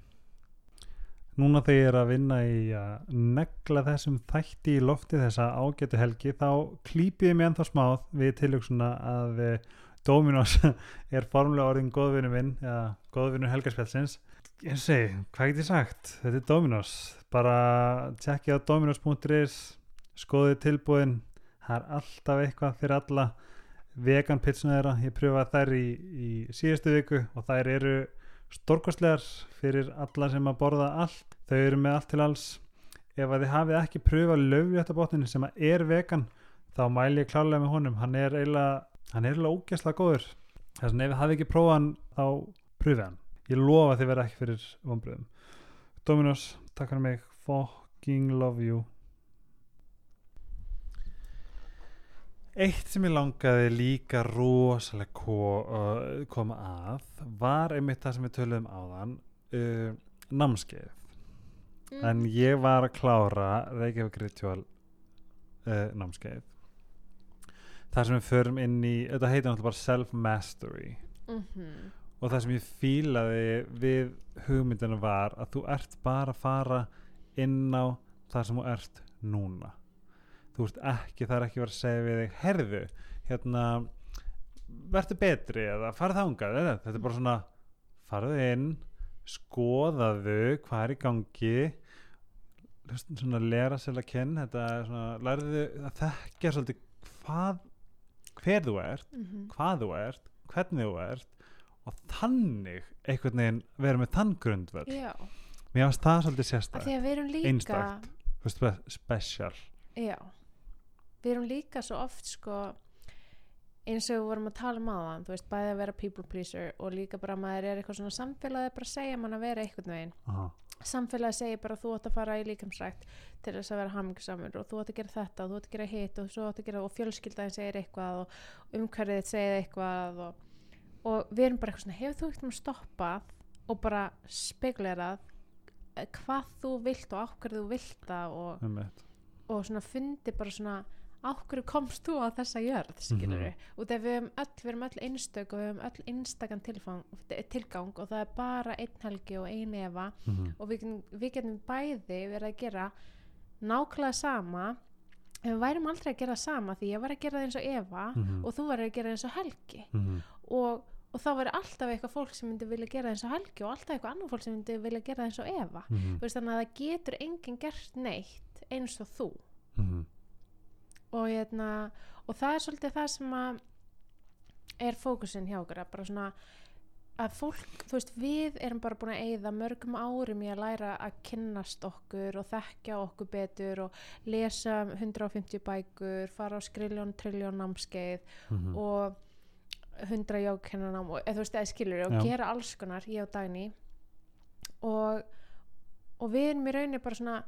Núna þegar ég er að vinna í að negla þessum þætti í lofti þessa ágætu helgi þá klýpi ég mig ennþá smáð við tilöksuna að eh, Dominos er formulega orðin góðvinnu minn eða góðvinnu helgarspjálsins. Ég segi, hvað get ég sagt? Þetta er Dominos. Bara tjekkið á dominos.is skoðið tilbúin. Það er alltaf eitthvað fyrir alla vegan pizzuna þeirra, ég pröfaði þær í, í síðustu viku og þær eru stórkostlegar fyrir alla sem að borða allt. Þau eru með allt til alls. Ef að þið hafið ekki pröfað löfléttabotnin sem að er vegan þá mæli ég klálega með honum. Hann er eiginlega, hann er eiginlega ógæslega góður. Þess að ef þið hafið ekki prófað hann þá pröfið hann. Ég lofa þið verða ekki fyrir vonbröðum Dominos, takk fyrir mig. Fucking love you Eitt sem ég langaði líka rosalega ko, uh, koma að var einmitt það sem við töluðum áðan uh, námskeið Mm. en ég var að klára Reykjavík Ritual uh, námskeið þar sem við förum inn í þetta heitir náttúrulega bara self-mastery Mhm. og það sem ég fílaði við hugmyndina var að þú ert bara að fara inn á það sem þú ert núna þú ert ekki, það er ekki verið að segja við þig herðu, hérna verður betri eða farið þangað eða, þetta er bara svona farðu inn, skoðaðu hvað er í gangi svona lera sér að kynna þetta er svona, lærðu að þekkja svolítið hvað hver þú ert Mhm. hvað þú ert, hvernig þú ert og þannig einhvern veginn vera með þann grundvöld já, mér finnst það svolítið líka Einstakt. spe special. Já, við erum líka svo oft sko eins og við vorum að tala um aðan þú veist, bæði að vera people pleaser og líka bara að maður er eitthvað svona samfélagið bara segja mann að vera einhvern veginn Aha. samfélagið segir bara þú átt að fara í líkamsrækt til þess að vera hamingisamur og þú átt að gera þetta og þú átt að gera hitt og svo átt að gera og fjölskyldaðin segir eitthvað og umhverfið segir eitthvað og, og við erum bara eitthvað svona hefur þú ekkert um stoppað og bara speglerað hvað þú vilt og á hverju þú vilt það og, og svona fundi bara svona á hverju komst þú á þessa jörð skilur við, og þegar við höfum öll við erum öll einstök og við höfum öll einstakann tilgang og það er bara einn helgi og ein efa Mhm. og við, getum- við getum bæði verið að gera nákvæmlega sama en við værum aldrei að gera sama því ég var að gera það eins og Eva Mhm. og þú var að gera það eins og Helgi Mhm. og, og þá væri alltaf eitthvað fólk sem myndi vilja gera það eins og Helgi og alltaf eitthvað annað fólk sem myndi vilja gera það eins og Eva Mhm. Veist, þannig að það getur enginn gert neitt eins og þú Mhm. Og, hérna, og það er svolítið það sem að er fókusin hjá okkur bara svona að fólk, þú veist, við erum bara búin að eyða mörgum árum í að læra að kynnast okkur og þekkja okkur betur og lesa 150 bækur, fara á skriljón, trilljón námskeið Mhm. og 100 jókennanám og eða þú veist, eða skilur og Já. gera alls konar, ég og Dagný og, og við erum í rauninni bara svona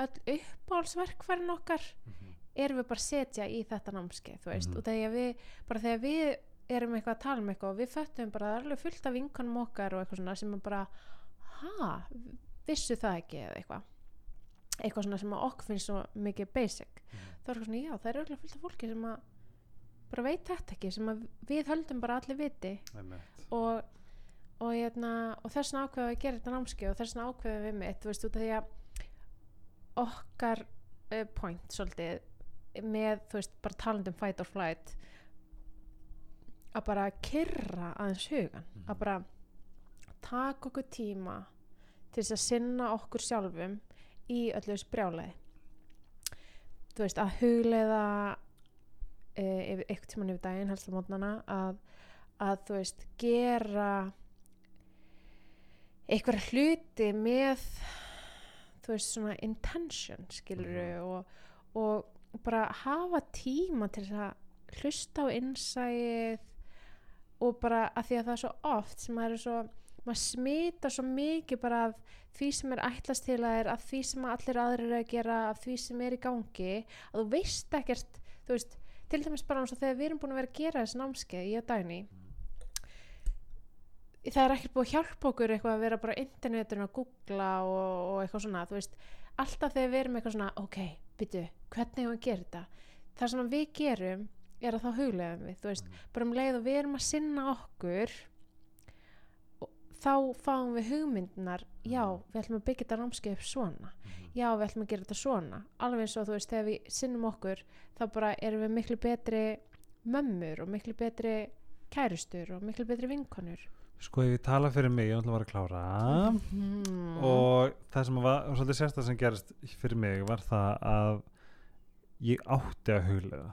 öll uppáhaldsverkfærin okkar Mhm. Erum við bara að setja í þetta námskeið þú veist, Mhm. og þegar við bara þegar við erum eitthvað að tala um eitthvað og við föttum bara að það er alveg fullt af vinkonum okkar og eitthvað svona sem er bara ha, vissu það ekki? eða eitthvað. Eitthvað svona sem að okkur finnst svo mikið basic. Mhm. þá er eitthvað svona já, það er alveg fullt af fólki sem að bara veit þetta ekki sem að við höldum bara allir viti. Og og, hérna, og þess vegna ákveðum við að gera þetta námski og þess vegna ákveðum við mitt þú veist út af því að okkar uh, point svolítið með þú veist bara talandum fight or flight að bara kyrra aðeins hugan Mhm. að bara taka okkur tíma til þess að sinna okkur sjálfum í öllu þessu brjálæði þú veist að hugleiða e, eitthvað tíman yfir daginn helst á mótnana að, að þú veist gera eitthvað hluti með þú veist svona intention skilur og, og bara hafa tíma til þess að hlusta á innsæið og bara að því að það er svo oft sem maður er svo maður smita svo mikið bara af því sem er ætlast til að er af því sem allir aðrir eru að gera af því sem er í gangi að þú veist ekkert þú veist, til dæmis bara eins og þegar við erum búin að vera að gera þessi námskeið í að dæni það er ekkert búið að hjálpa okkur eitthvað að vera bara á internetinu að googla og, og eitthvað svona þú veist, alltaf þegar við erum eitthvað svona ok, byttu, hvernig hefum við gera þetta. Það sem við gerum er að þá huglegum við, veist, bara um leið og við erum að sinna okkur þá fáum við hugmyndinar já, við ætlum að byggja þetta námskeið upp svona. Já, við ætlum að gera þetta svona. Alveg eins og þú veist, þegar við sinnum okkur þá bara erum við miklu betri mömmur og miklu betri kærustur og miklu betri vinkonur. Sko ég tala fyrir mig, ég ætla að vera að klára. Mm. og það sem var og svolítið sérstað sem gerist fyrir mig var það að ég átti að huglega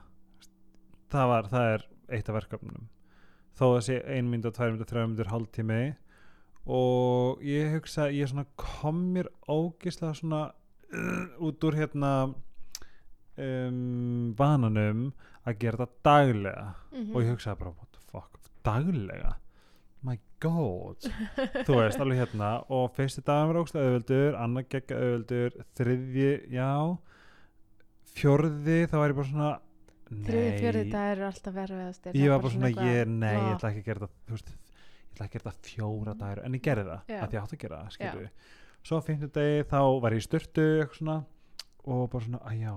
það. Var, það er eitt af verkefnum þó að sé ein mynd og tvær mynd og ég hugsa ég svona kom mér ógislega svona uh, út úr hérna um, vananum að gera þetta daglega. Mhm. og ég hugsaði bara what the fuck, daglega? My god. Þú veist, alveg hérna. Og fyrsti daginn var ógst auðvöldur annar gegga auðvöldur, þriðji já fjörði, þá var ég bara svona þriði fjörði það eru alltaf verfiðastir ég var bara svona, ég, nei, ég ætla ekki að gera það þú veist, ég ætla ekki að gera það fjóra dagur en ég gerði það, að ég átti að gera það svo á fimmtudegi þá var ég í eitthvað svona og bara svona, að já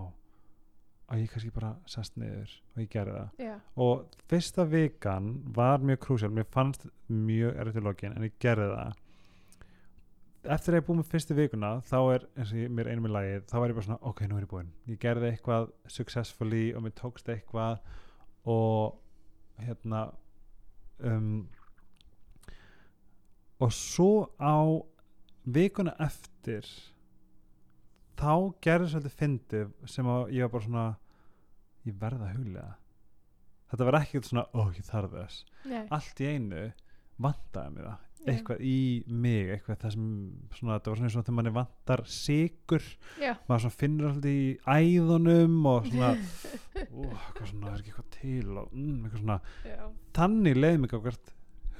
að ég kannski bara sest niður og ég gerði það. Já, og fyrsta vikan var mjög krúsjál mér fannst mjög erfitt í lokin en ég gerði það eftir að ég búið með fyrstu vikuna þá er eins og ég, mér einum í lagið þá var ég bara svona ok, nú er ég búinn. Ég gerði eitthvað successfully og mér tókst eitthvað og hérna um, og svo á vikuna eftir þá gerði svolítið fyndið sem að ég var bara svona ég verða að huglega þetta var ekkert svona, ó ég þarf þess. Nei, allt í einu vantaði mér það. Eitthvað í mig, eitthvað það sem svona, þetta var svona eins og þegar manni vantar sigur, já, maður svona finnur alltaf í æðunum og svona ó, eitthvað svona, það er ekki eitthvað til og mm, eitthvað svona, já. þannig leið mig ákvært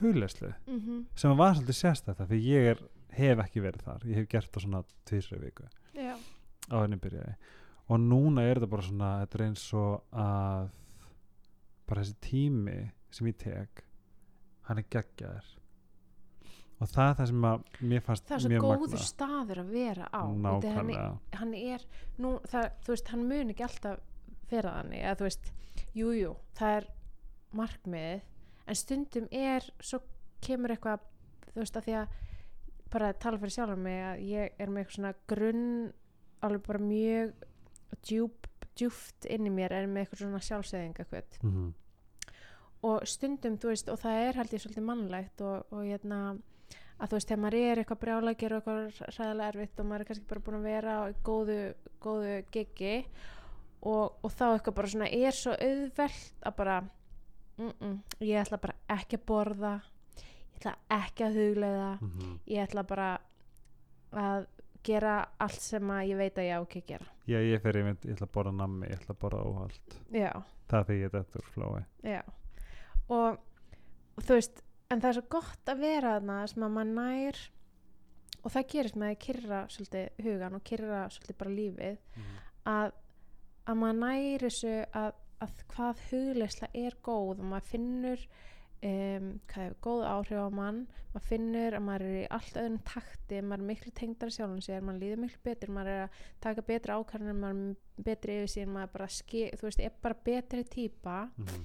hugleyslu Mm sem var svolítið sérstætt því ég er, hef ekki verið þar. Ég hef gert það svona tvisra viku. Já, á henni byrjaði. Og núna er þetta bara svona þetta er eins og að bara þessi tími sem ég tek hann er geggjaður og það er það sem að mér fannst það er svo góður magna staður að vera á. Henni, nákvæmlega. hann er nú, það, þú veist, hann mun ekki alltaf vera þannig, eða þú veist jújú, jú, það er markmiðið en stundum er svo kemur eitthvað, þú veist, að því að bara að tala fyrir sjálfur mig að ég er með eitthvað svona grunn alveg bara mjög djúp, djúft inn í mér er með eitthvað svona sjálfsæðinga eitthvað. Mm og stundum, þú veist, og það er held ég svolítið mannlegt og, og hérna að þú veist, þegar maður er eitthvað að gera eitthvað ræðilega erfitt og maður er kannski bara búin að vera á góðu, góðu gigi og, og þá eitthvað bara svona er svo auðvelt að bara mm -mm, ég ætla bara ekki að borða ég ætla ekki að hugleiða -hmm. ég ætla bara að gera allt sem að ég veit að ég á ekki að gera. Já ég fer ég, ég ætla að borða nammi, ég ætla að borða óhald. Já, það er því ég þetta úr flói já. Og, og þú veist en það er svo gott að vera þarna sem að maður nær og það gerist með að kyrra svolítið hugan og kyrra svolítið bara lífið að, að maður næri þessu að, að hvað hugleysla er góð og maður finnur um, hvað er góð áhrif á mann maður finnur að maður er í allt öðrum takti maður er miklu tengdar sjálfum sér maður líður miklu betur, maður er að taka betri ákvarðanir maður er betri yfir síðan maður er bara þú veist, er bara betri típa Mhm.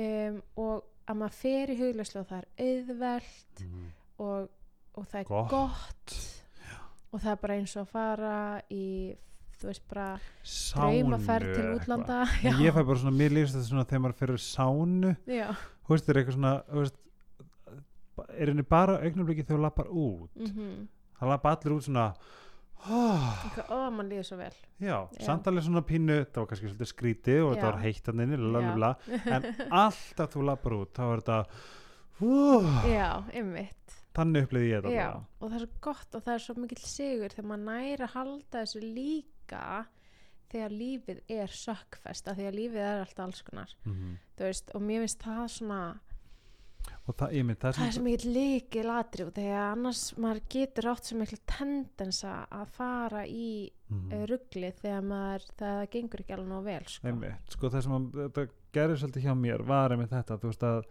um, og að maður fer í hugleyslu og það er auðvelt Mhm. og, og það er Gott. gott, og það er bara eins og að fara í þú veist bara draumaferð til útlanda. Ég fæ bara svona, mér lífst þetta svona þegar maður fyrir sánu, þú veist, er eitthvað svona veist, er henni bara augnablikið þegar þú lappar út. Mm það lappa allir út svona oh, ó, mann líður svo vel já, Já. samt alveg svona pínu það var kannski svolítið skrítið og Já. þetta var heitt hann inni, Já. lalala, en alltaf þú lappar út, þá er þetta uh, já, ymmit þannig upplýði ég þetta og það er svo gott og það er svo mikill sigur þegar maður næri að halda þessu líka þegar lífið er sökkfest að lífið er alltaf alls konar Mhm. þú veist, og mér finnst það svona og það, mynd, það það er er svo mikill líki latri og þegar annars maður getur átt svo miklu tendensa að fara í mm. ruggli þegar maður, það gengur ekki alveg nóg vel sko. Einmitt, sko það sem að, þetta gerir svolítið hjá mér var einmitt þetta, þú veist að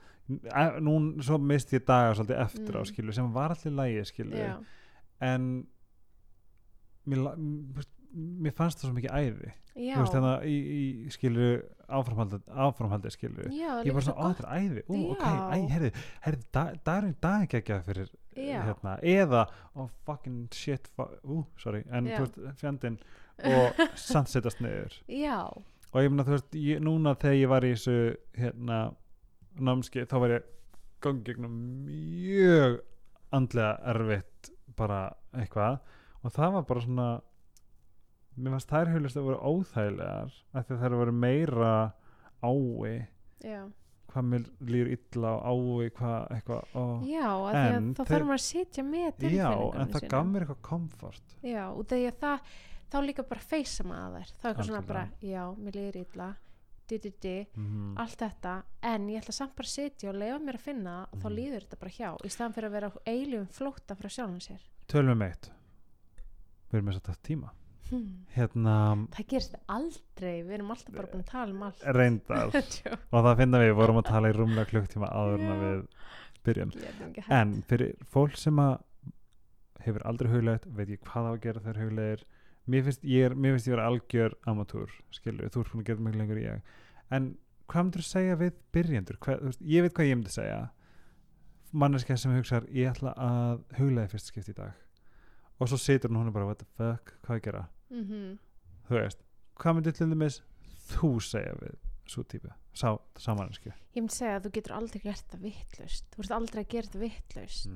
e- nú svo misti ég daga svolítið eftir á Mm. skilu sem var allir lægi skilu já, en mér, la- m- þú veist, mér fannst það svo mikið æði. Þú veist þannig í, í skilu áframhaldi, áframhaldi skilu já, ég var svo svona, er æði. Ú, ok, æ, herri, herri da, dagurinn í dag ekki ekki fyrir Já. hérna, eða, oh fucking shit fu- ú, sorry, en þú veist fjandinn og niður. Já, og ég meina þú veist ég, núna þegar ég var í þessu hérna námski þá var ég gangi gegnum mjög andlega erfitt bara eitthvað. Og það var bara svona mér fannst þær hulist að voru óþægilegar af því að þær voru meira ái. Já. Hvað mér líður illa á ái hvað eitthvað ó. já, að að þá þarf maður að sitja með já, tilfinningunum en það sínum. gaf mér eitthvað komfort. Já, og þegar það þá líka bara feysa maður þær. Þá er eitthvað svona bara, já, mér líður illa di, di, di, mm allt þetta. En ég ætla samt bara að sitja og leifa mér að finna og þá Mhm. líður þetta bara hjá í staðan fyrir að vera eilum flóta frá sjálfum sér. Tölum um eitt. Við erum með þetta tíma hmm. hérna það gerist aldrei, við erum alltaf bara búin að tala um allt. Reyndar. Og það finna við, við vorum að tala í rúmlega klukktíma áður en að við byrjum en fyrir fólk sem að hefur aldrei hugleitt, veit ég hvað á að gera þegar huglegir mér finnst ég, er, mér finnst ég vera algjör amatúr skilur, þú ert búin að gera miklu lengur en ég. En hvað myndir þú segja við veist, ég veit hvað ég myndi segja. Manneskja sem hugsar ég ætla að huglega fyrst skipt í dag. Og svo situr hún og bara what the fuck, hvað að gera mm þú veist, hvað myndir til dæmis þú segja við svo típu, sá, manneski ég myndi segja að þú getur aldrei gert það vittlust þú ert aldrei að gera það vittlust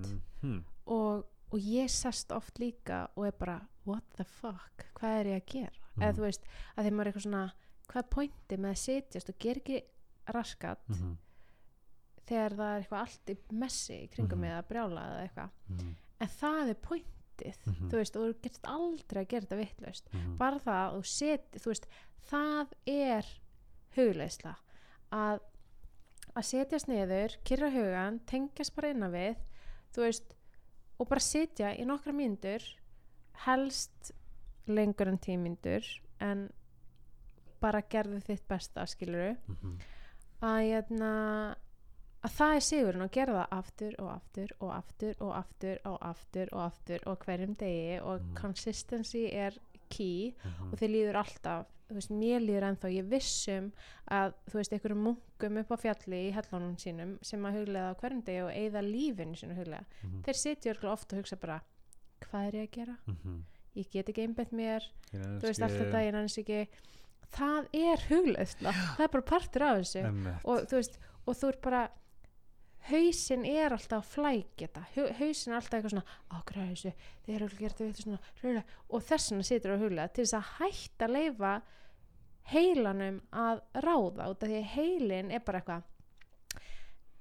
mm. og, og ég sest oft líka og er bara what the fuck, hvað er ég að gera? Eða Mhm. þú veist, að þeim er eitthvað svona hvað pointi með að setjast og gera ekki raskat? Mm -hmm. þegar það er eitthvað allt í messi í kringum Mhm. mig eða brjála eða eitthvað. Mm en það er pointið Mhm. þú veist, og þú getur aldrei að gera þetta vittlust -hmm. bara það að þú seti, þú veist það er hugleisla að að setjast niður, kyrra hugan tengjast bara innan við þú veist, og bara setja í nokkra mínútur helst lengur en tíu mínútur en bara gerðu þitt besta skiluru Mhm. að, hérna, að það er sigurinn og gera það aftur og aftur og aftur og aftur og aftur og aftur og hverjum degi og Mhm. consistency er key Mhm. og þið líður alltaf þú veist, mér líður ennþá, ég vissum að þú veist, einhverjum munkum upp á fjalli í hellunum sínum sem að huglega á hverjum degi og eigða lífinu sínu huglega Mhm. þeir sitja ofta og hugsa bara hvað er ég að gera? Mhm. Ég get ekki einbett mér þú veist, allt þetta, ég næst ekki það er hugleðsla, það er bara partur af þessu Einmitt. og þú veist, og þú er bara hausinn er alltaf Hu- hausinn er alltaf eitthvað svona ákveða þessu, þeir eru að gera þetta svona hljóðlega. og þess vegna situr á huglega til þess að hætta að leifa heilanum að ráða út af því að heilin er bara eitthvað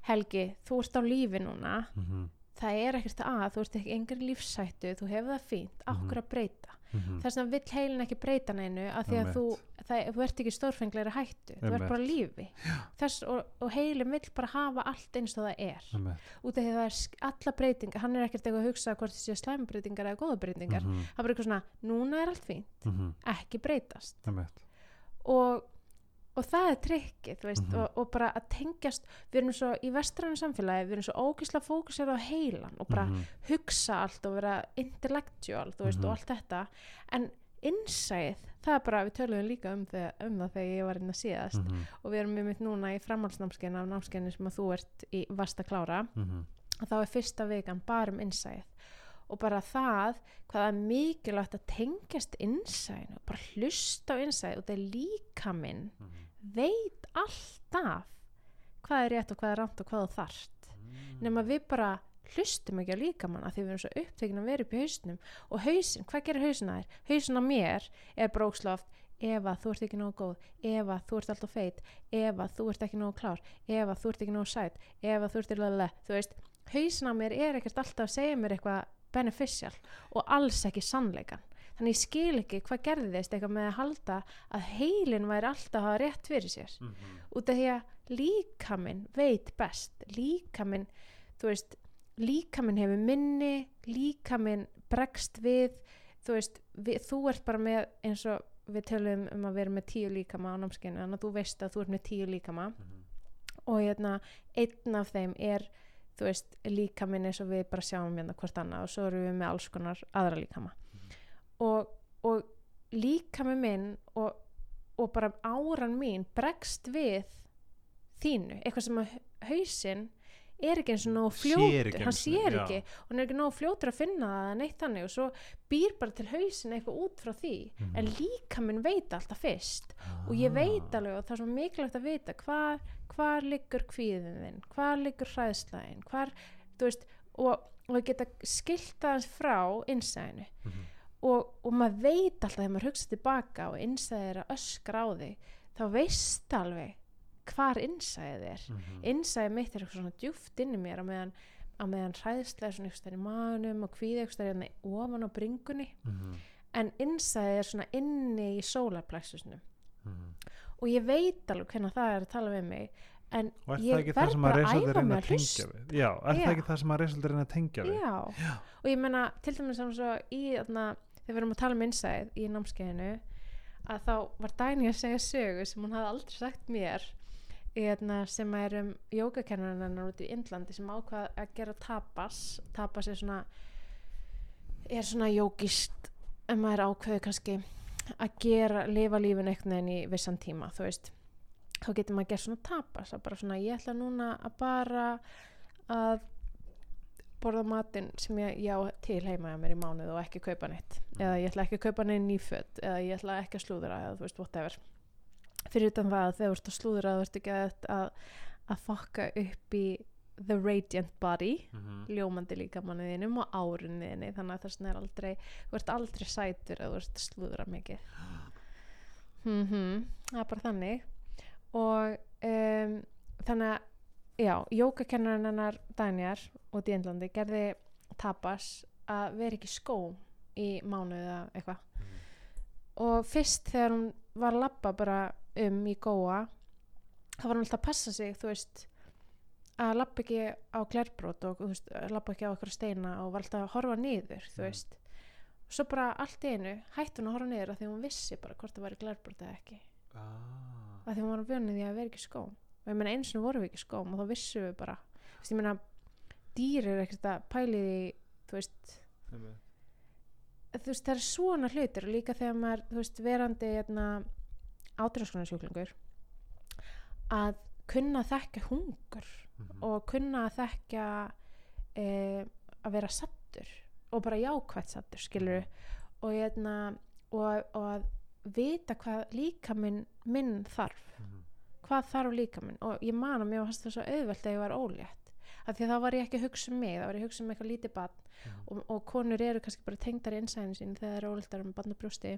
Helgi, þú ert á lífi núna Mhm. Það er ekkert að, þú ert ekki engri lífsættu þú hefur það fínt, okkur að breyta? Mhm. þess vegna vill heilin ekki breyta neinu af því að þú, það, þú ert ekki stórfengleiri hættu þú ert bara lífi. Þess, og, og heilin vill bara hafa allt eins og það er. Út af því að það er alla breytingar hann er ekkert eitthvað að hugsa hvort séu slæmbreytingar eða góða breytingar, Mhm. það er bara eitthvað svona núna er allt fínt, Mhm. ekki breytast. Og og það er trikkið veist, Mhm. og, og bara að tengjast við erum svo í vestrænu samfélagi við erum svo ógislega fókusir á heilan og bara Mhm. hugsa allt og vera intellectual veist, Mhm. og allt þetta en innsæð, það er bara við töluðum líka um, þegar, um það þegar ég var inn að síðast Mhm. og við erum einmitt núna í framhaldsnámskeinu af námskeinu sem að þú ert í vast að klára Mhm. að þá er fyrsta vikan bara um innsæð og bara það hvað er mikilvægt að tengjast innsæðinu og bara hlusta á innsæð og það er líka minn Mhm. Veit alltaf hvað er rétt og hvað er rámt og hvað þú þarft. Nema við bara hlustum ekki á líkamann að því við erum svo upptekin að vera upp í hausnum. Og hausin, hvað gerir hausin að þér? hausin á mér er bróksloft Eva, þú ert ekki nógu góð, Eva, þú ert alltaf feit Eva, þú ert ekki nógu klár Eva, þú ert ekki nógu sæt Eva, þú ert ekki nógu þú veist, hausin á mér er ekkert alltaf að segja mér eitthvað beneficial og alls ekki sannleikan þannig ég skil ekki hvað gerðist eitthvað með að halda að heilin væri alltaf að rétt fyrir sér Mhm. út af því að líkaminn veit best líkaminn, þú veist líkaminn hefur minni líkaminn bregst við þú veist, við, þú ert bara með eins og við tölum um að vera með tíu líkama á námskeinu, þannig að þú veist að þú ert með tíu líkama Mhm. og hérna, einn af þeim er þú veist, líkaminn eins og við bara sjáum hérna hvort annað og svo erum við með alls konar aðra líkama og, og líkami minn og, og bara áran mín bregst við þínu, eitthvað sem að hausinn er ekki eins og nóg fljótur hann sér já. ekki og hann er ekki nóg fljótur að finna það neitt þannig og svo býr bara til hausinn eitthvað út frá því Mhm. en líkaminn veit alltaf fyrst og ég veit alveg og það er svo mikilvægt að vita hvar, hvar liggur kvíðin þinn hvar liggur hræðslæðin hvar, þú veist, og, og geta skilt aðeins frá innsæðinu Mhm. Og, og maður veit alltaf þegar maður hugsa tilbaka og innsæðið er að öskra á þig þá veist alveg hvar innsæðið er Mhm. innsæðið mitt er eitthvað svona djúft inni í mér á meðan, meðan hræðslega svona eitthvað í maðunum og kvíði eitthvað hérna ofan á bringunni Mhm. en innsæðið er svona inni í sólarplexusnum Mhm. og ég veit alveg hvernig það er að tala við mig en ég verð bara að æfa mig að hlusta já, er Já. það ekki það sem að reysaldur reyna að tengja við já. og ég menna til dæmis í þarna, þegar við erum að tala um innsæð í námskeiðinu að þá var Dæni að segja sögu sem hún hafði aldrei sagt mér í, þarna, sem er um jógakennarinn út í Indlandi sem ákvað að gera tapas. Tapas er svona er svona jógist en maður ákveður kannski að gera, lifa lífin einhvern veginn í vissan tíma þú veist. Þá getur maður gert svona tapas að bara svona ég ætla núna að bara að borða matinn sem ég já til heima mér í mánuð og ekki kaupa neitt. Eða ég ætla ekki að kaupa neitt nýföt eða ég ætla ekki að slúðra eða þú veist whatever. Fyrir utan það að þegar þú ert að slúðra þú ert ekki að, að, fokka upp í the radiant body Mhm. ljómandi líka manniðinum og árunniðinni þannig að þess er aldrei þú ert aldrei sætur að þú ert að slúðra mikið. Mm það er bara þannig. Og um, þannig að já, jókakennarinn hennar Dænjar út í Indlandi gerði tapas að vera ekki í skóm í mánuð eða eitthvað. Og fyrst þegar hún var að labba bara um í góa þá var hún alltaf að passa sig þú veist að labba ekki á glerbrót og veist, labba ekki á okkur steina og var alltaf að horfa niður þú Mm. veist. Svo bara allt í einu hætti hún að horfa niður af því hún vissi bara hvort það væri glerbrót eða ekki. Ah. af því hún var vönið því að vera ekki í skóm og ég meina eins og vorum við ekki skóm og þá vissum við bara veist, ég meina dýr er ekkert að pæli því þú veist þú veist, það er svona hlutir. Og líka þegar maður, þú veist, verandi hérna, átráskunarsjúklingur að kunna að þekka hungur Mhm. og kunna að þekka e, að vera sattur og bara jákvætt sattur, skilur og, hérna, og, og að vita hvað líka minn, minn þarf. Mhm. Hvað þarf líka minn og ég man að mér fannst það svo auðvelt að ég var ólétt. Af því að þá var ég ekki að hugsa um mig þá var ég að hugsa um eitthvað lítið barn. Mhm. og, og konur eru kannski bara tengdar í innsæðinu sín þegar það eru óléttar með barn og brjósti.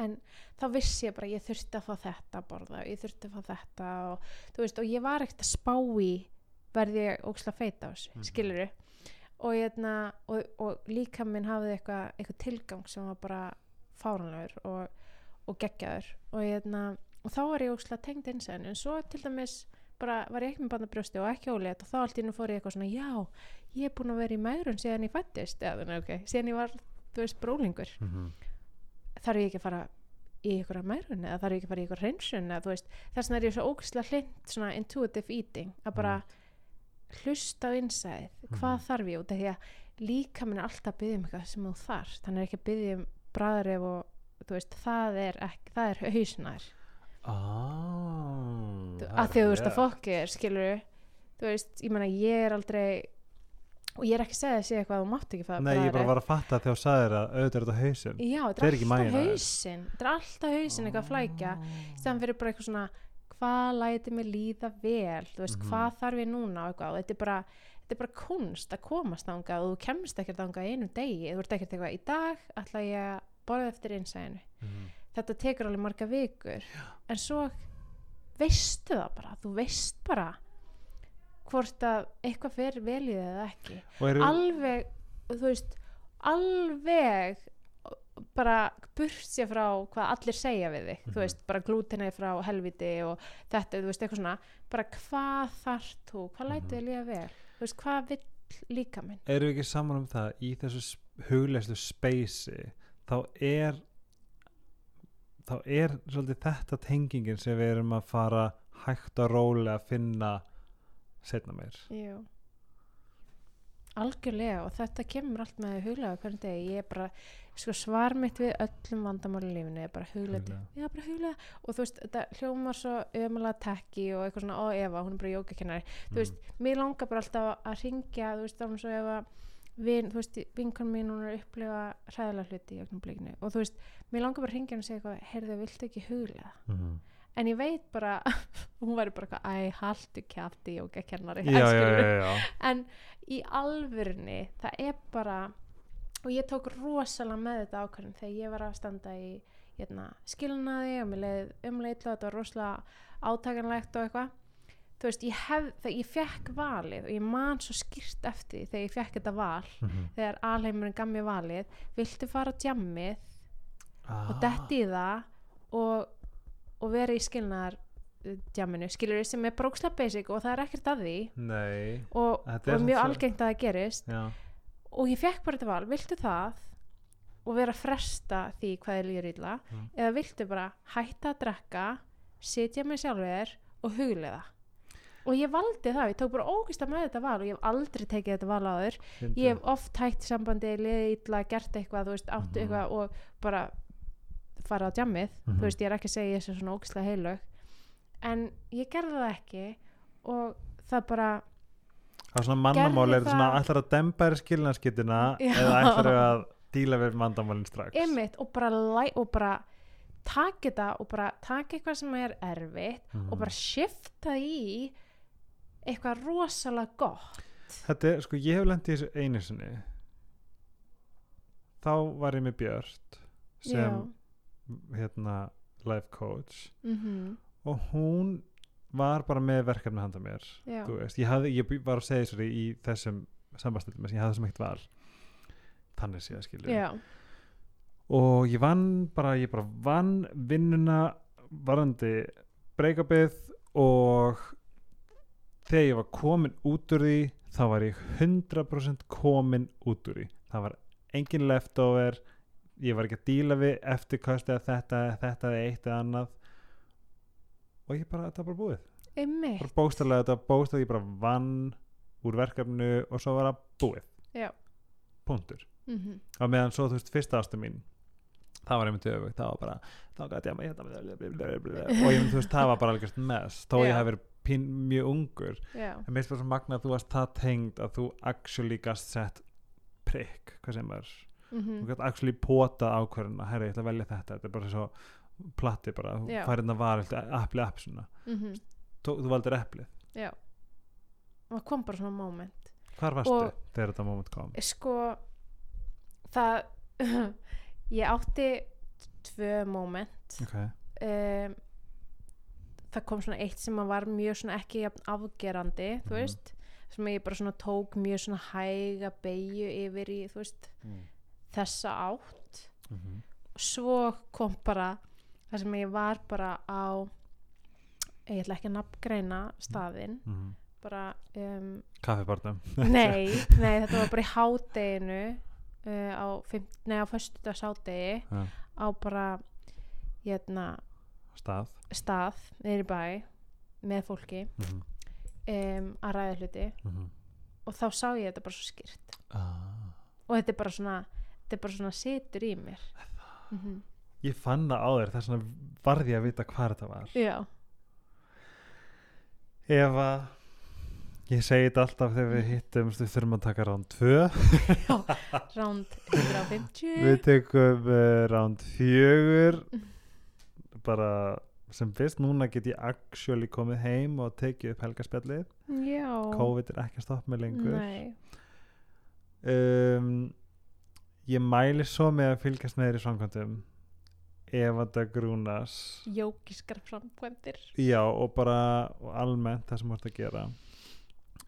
En þá vissi ég bara að ég þurfti að fá þetta að borða ég þurfti að fá þetta og, veist, og ég var ekkert að spá í verði ég óksla feita á þessu mm skilur og, hérna, og, og líka minn hafði eitthvað, eitthvað tilgang sem var bara fáranlegur og, og geggjaður. Og, hérna, og þá var ég óksla tengd innsæðinu en svo til dæmis bara var ég ekki með barn og ekki ólétt og þá allt í nú fór ég eitthvað svona já, ég er búin að vera í megrun síðan ég fættist eða, nei, okay, síðan ég var, þú veist, brólingur Mhm. þarf ég ekki að fara í ykkur megrun eða þarf ég ekki að fara í ykkur hreinsun eða þú veist, þess vegna er ég svo ógæslega hlind svona intuitive eating að bara hlusta á innsæð hvað Mhm. þarf ég? Út af því að líka minn er alltaf að byggja um eitthvað sem þú þarf þannig ekki að ah, því að þú veist að rétt. fokki er skilur þú veist, ég meina ég er aldrei og ég er ekki að segja að segja eitthvað að þú mátt ekki fá Nei, ég bara var að fatta þegar þú sagðir að auðvitað er þetta hausinn. Já, Þetta er alltaf hausinn Þetta er alltaf hausinn eitthvað að flækja í staðan fyrir bara eitthvað svona hvað læti mig líða vel? Þú veist, Mhm. hvað þarf ég núna og eitthvað? Og þetta er bara, þetta er bara kunst að komast þangað og þú kemst ekkert þangað í einum degi. Þú ert ekkert eitthvað, í dag ætla ég að borða eftir innsæðinu Mhm. Þetta tekur alveg marga vikur. En svo veistu það bara þú veist bara hvort að eitthvað fer vel í það eða ekki. Eru, alveg, þú veist alveg bara burt sér frá hvað allir segja við þig, Mhm. þú veist, bara glútinni frá helviti og þetta, þú veist, eitthvað svona. Bara hvað þarf þú, hvað lætur Mhm. þið líða vel, þú veist, hvað vill líka minn, eru við ekki saman um það í þessu huglegslu speysi þá er þá er svolítið þetta tengingin sem við erum að fara hægt og rólega að finna setna meir. Jú. Algjörlega og þetta kemur allt með huglega hvernig degi, ég er bara sko, svar mitt við öllum vandamáli lífinu er bara huglega, Huglega. já bara huglega og þú veist, þetta hljómar svo ömulega tekki og eitthvað svona, ó Eva, hún er bara jókakennari Mm. þú veist, mér langar bara alltaf að ringja, þú veist, þá svo ef að vin, þú veist, vinkon mín hún er að upplifa hræðilega hluti í ögnum blikinu og þú veist, mér langar bara að ringja hann og segja eitthvað, heyrðu, viltu ekki huglega mm. en ég veit bara, hún væri bara eitthvað, æ, jókakennari já, já, já, já. en í alvörunni það er bara og ég tók rosalega með þetta ákvörðin þegar ég var að standa í hérna, skilnaði og mér leið umleitla þetta var rosalega átakanlegt og eitthvað þú veist, ég hef, ég fekk valið og ég man svo skýrt eftir þegar ég fekk þetta val, Mhm. þegar alheimurinn gaf mér valið, viltu fara á djammið Ah. og detti í það og, og vera í skilnaðar djamminu, skilur sem er brókslega basic og það er ekkert að því nei og, og mjög algengt að það gerist já. og ég fekk bara þetta val, viltu það og vera að fresta því hvað er líður illa Mm. eða viltu bara hætta að drekka sitja með sjálfur og huglega og ég valdi það, ég tók bara ógist að með þetta val og ég hef aldrei tekið þetta val fyndið. ég hef oft hætt sambandi, liðið illa gert eitthvað, þú veist, áttu Mhm. eitthvað og bara fara á djammið Mhm. þú veist, ég er ekki að segja þessu svona ógislega heilög en ég gerði það ekki og það bara á svona mannamál Gerði er þetta svona það- ætlar að dempa þér skilnaskittina Já. eða ætlar að díla við vandamálinn strax emitt og bara, og bara taka þetta og bara taka eitthvað sem er erfitt Mhm. og bara shifta í eitthvað rosalega gott. Þetta er, sko, ég hef lendið þessu einu sinni. Þá var ég með Björt sem, hérna, life coach. Mm og hún var bara með verkefni handa mér já, þú veist, ég, hafði, ég var að segja þessu í þessum sambastöldum, ég hafði þessum ekkert val. Þannig sé að skilja já, og ég vann bara, ég bara vann vinnuna varandi breykabið og þegar ég var komin út úr því þá var ég 100% komin út úr því. Það var engin leftover ég var ekki að díla við eftirkast eða þetta, þetta eða eitt eða annað. Og ég bara, þetta var bara búið. Emitt bara bókstarlega, þetta var bókstarlega ég bara vann úr verkefnu og svo var það búið. Já, punktur. Mm á meðan svo þú veist fyrsta ástu mín það var einmitt öfugt, það var bara þá gæti ég að hérna blablabla. og ég þú veist það var bara algjörst mess. Þó ég hef verið pín, mjög ungur. Já, en mér finnst bara svo magna að þú varst það tengd að þú actually gast sett prikk, hvað sem er. Mm þú gæst actually pota ákvörðuna herri, ég ætla að velja þetta, þetta er bara svo platti bara, þú færið það var appli app svona, mm þú, þú valdir eplið. Já. Það kom bara svona moment. Hvar varstu Og- þegar þetta moment kom? Sko það ég átti tvö moment. Ok, um, það kom svona eitt sem að var mjög svona ekki afgerandi þú Mhm. veist sem ég bara svona tók mjög svona hæga beigju yfir í þú veist mm. þessa átt Mm svo kom bara það sem ég var bara á ég ætla ekki að nafngreina staðinn -hmm. bara um, kaffibarnum nei, nei, þetta var bara í hádeginu uh, á, á föstudags hádegi Já. á bara hérna, stað. Stað niður í bæ með fólki mm -hmm. um, að ræða hluti. Og þá sá ég þetta bara svo skýrt. Ah. og þetta er bara svona þetta er bara svona situr í mér. Mm -hmm. ég fann það á þér þess vegna varði að vita hvað þetta var. Já, ef að ég segi þetta alltaf þegar við hittum við þurfum að taka ránd 2 ránd 150 við tekum ránd 4 bara sem fyrst núna get ég actually komið heim og tekið upp helgarspjallið. COVID er ekki að stoppa mig lengur. Um, ég mæli svo með að fylgjast með þér í svangkvæmdum ef að það grúnas jókiskar framkvæmdir. Já og bara og almennt það sem þú ert að gera.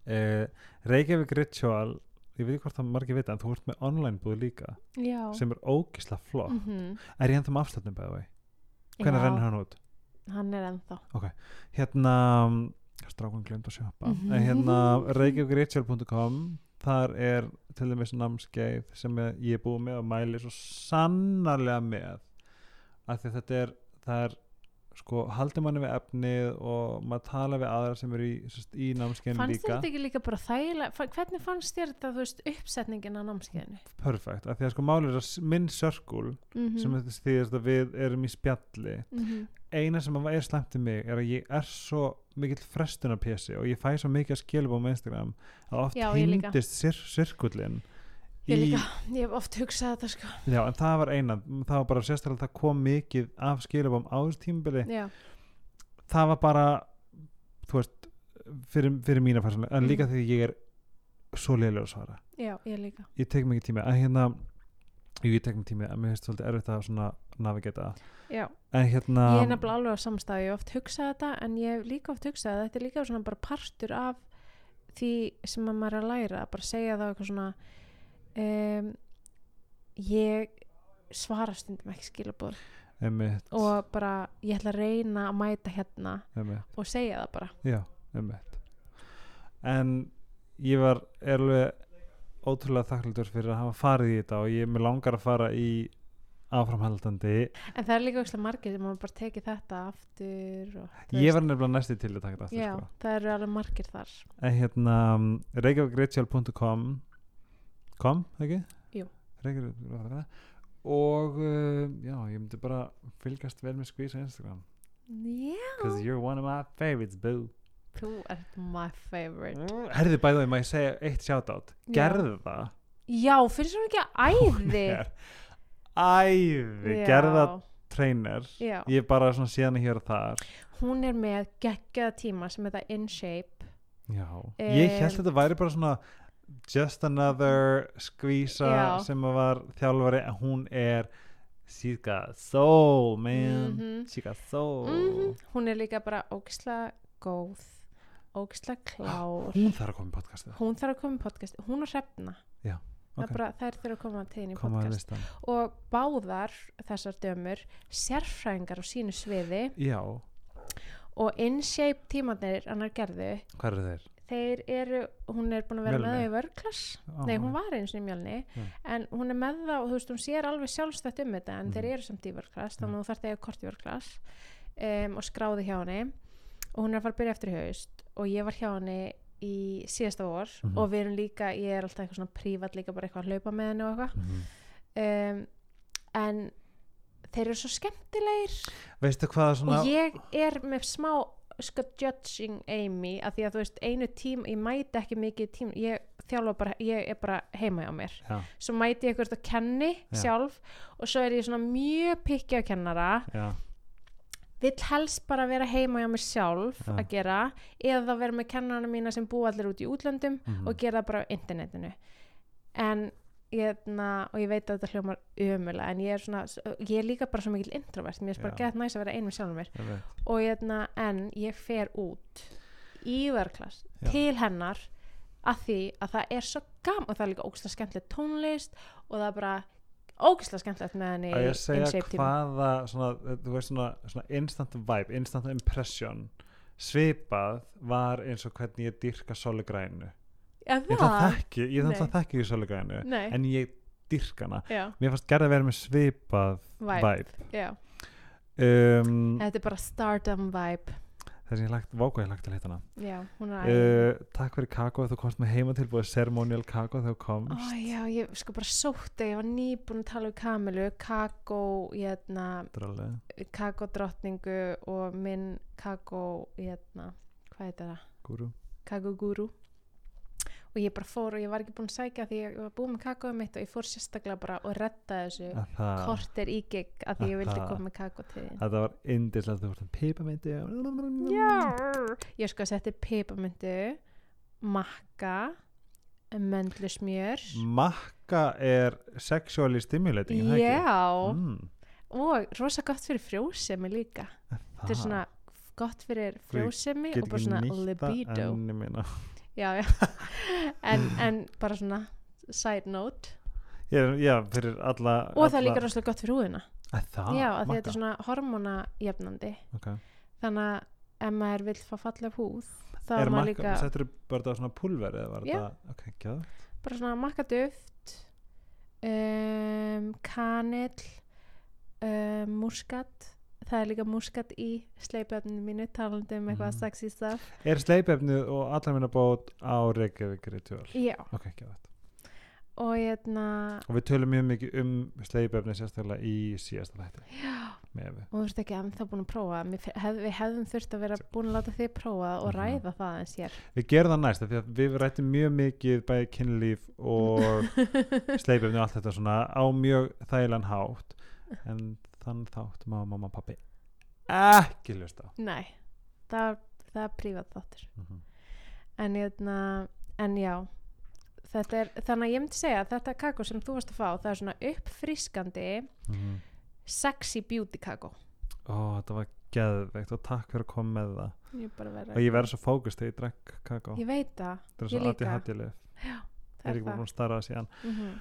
Uh, Reykjavík Ritual ég veit ekki hvort það margir vita en þú ert með online búið líka já. sem er ógisla flott. Mhm. er ég ennþá með afslutin bæði vei hvernig rennur hann út? Hann er ennþá. Hérna strákun glemt að sjöpa Mhm. en hérna reykjavíkritual.com þar er til dæmis námskeið sem ég er búið með og mæli svo sannarlega með. Af því þetta er það er sko haldi manni við efnið og maður tala við aðra sem eru í, í námskeiðin fannst þér líka þetta ekki líka bara þægilega hvernig fannst þér þetta, þú veist, uppsetningin á námskeiðinu perfekt, af því að sko máli er að minn sörkul mm -hmm. sem þýðist að við erum í spjalli mm eina sem er slæmt í mig er að ég er svo mikill frestun af pjessi og ég fæ svo mikið að skilja á Instagram að oft líka. hindist sir sirkullin ég líka, ég hef oft hugsað þetta sko. Já, en það var eina, það var bara sérstaklega það kom mikið af skiljabóm á þessu tímabili. Já, það var bara þú veist, fyrir, fyrir mína persónulega, en líka Mhm. því ég er svo leiðilega að svara. Já, ég líka. Ég tek mikið tími, en hérna ég tek mikið tími, en mér finnst svolítið erfitt að svona navigata, já, en hérna ég er nefnilega alveg á samstæðu ég hef oft hugsað þetta en ég hef líka oft hugsað að þetta er líka svona bara partur af því sem að maður er að læra bara segja það eitthvað svona um, ég svara stundum ekki skilabóð og bara ég ætla að reyna að mæta hérna einmitt. og segja það bara. Já, einmitt. En ég var er alveg ótrúlega þakklútur fyrir að hafa farið í þetta og ég mér langar að fara í áframhaldandi. En það er líka óslega margir sem maður bara tekið þetta aftur Ég var nefnilega næsti til að taka þetta aftur já, sko. það eru alveg margir þar. En hérna reykjavíkritual.com kom, ekki? Jú. Og uh, já, ég myndi bara fylgast vel með skvís á Instagram. Já, because you're one of my favorites boo. Þú ert my favorite. Herði bæði því maður segja eitt shoutout? Gerðu það. Já, finnst þú ekki að æði? Æði, gerða trainer. Já, ég er bara svona síðan hér og þar. Hún er með geggjaða tíma sem það InShape já, ég held Em. þetta væri bara svona just another skvísa Já. sem var þjálfari hún er she's got soul man Mhm. she got soul Mhm. hún er líka bara ógislega góð ógislega klár hún þarf að koma í podcastið hún þarf að koma í podcast hún og Hrefna Já, Það ok. er bara, þær þurfa að koma til þín í podcast og báðar þessar dömur sérfræðingar á sínu sviði já, og InShape tímanir annar gerðu hvað eru þeir? Þeir eru, hún er búin að vera með Mjölni? þau í vörklass Á, nei hún var eins og í mjölni Já. en hún er með það og þú veist hún sér alveg sjálfstætt um þetta en Mhm. þeir eru samt í vörklass Já. þannig að þú þarf þegar kort í vörklass um, og skráði hjá henni og hún er að fara að byrja eftir í haust og ég var hjá henni í síðasta vor Mhm. og við erum líka, ég er alltaf eitthvað svona prívat líka bara eitthvað að hlaupa með henni og eitthvað Mhm. um, en þeir eru svo skemmtilegir veistu og ég er með smá sko judging Amy að því að þú veist einu tím, ég mæti ekki mikið tím, ég þjálfa bara, ég er bara heima hjá mér já, svo mæti ég eitthvað að kenni Já. sjálf og svo er ég svona mjög pikki á kennara já, vill helst bara vera heima hjá mér sjálf Já. að gera eða vera með kennarana mína sem búa allir út í útlöndum mhm. og gera það bara á internetinu en ég, na, og ég veit að þetta hljómar ömulega en ég er svona, ég er líka bara svo mikil introvert, mér er bara gett næst að vera ein með sjálfum mér veit. og ég, en ég fer út í verklass Já. til hennar að því að það er svo gaman og það er líka ógæslega skemmtilegt tónlist og það er bara ógæslega skemmtilegt með henni að ég segja InShape tíma. hvaða svona, þú veist svona, svona instant vibe, instant impression svipað var eins og hvernig ég dyrka soligrænu Já, ég ætla að það? þekki, ég soligrænu Nei. en ég dyrka hana. Já, mér fannst gerði að vera með svipað já, um, þetta er bara stardom vibe. Þess að ég lagt, ég lagt til hittana já, hún er æði uh, takk fyrir kakó þú komst með heima tilbúið ceremonial kakó þegar þú komst. Ó, já, ég sko bara sótti, ég var nýbúin að tala um Kamilu, kakó, hérna, Drallega, kakódrottningu og minn kakó, hérna, hvað heitir það? gúru Kakoguru. Og ég bara fór og ég var ekki búin að sækja því ég var búin með kakóið mitt og ég fór sérstaklega bara og redda þessu Að það, korter í gig að því ég vildi koma með kakó til því. þetta var indislegt þú vortum pipamindi Já, ég sko pipamyndu, makka, möndlusmjör, makka er sexually stimulating er það ekki? já, mm, og rosa gott fyrir frjósemi líka. Þetta er svona gott fyrir frjósemi og bara svona það libido. Já, já, en, en bara svona side note. já, já, fyrir alla Og það er alla- líka rosalega gott fyrir húðina. Að það, já, að þetta er svona hormónajefnandi. Ok. Þannig að ef maður vill fá falleg húð, þá er er maður líka settur bara þetta á svona pulver eða var Já. þetta, ok, ekki bara svona makkaduft, um, kanill, um, muskat. Það er líka muskat í sleipefninu mínu, talandi um eitthvað Mhm. sexy stuff. er sleipefnið og allar minna bót á Reykjavík Ritual? Já, ok, ekki það og hérna, og við tölum mjög mikið um sleipefni sérstaklega í síðasta við. Og þú ert ekki ennþá búin að prófa. Hef, við hefðum þurft að vera búin að láta þig prófa og Mhm. ræða það eins hér. Við gerum það næst að við rættum mjög mikið bæði kynlíf og sleipefni og allt þetta svona á mjög þægilegan hátt. En þann þátt má mamma og pappi ekki hlusta á. Nei, það, það er prívat þáttur. Mhm. en, hérna, en já er, þannig að ég myndi segja þetta kakó sem þú varst að fá, það er svona uppfrískandi Mhm. sexy beauty kakó. Ó, þetta var geðveikt og takk fyrir að koma með það. Ég, og ég verð svo fókust þegar ég drekk kakó. Ég veit það, er ég svo líka. Það ég er er ekki búin að starra það síðan. Mm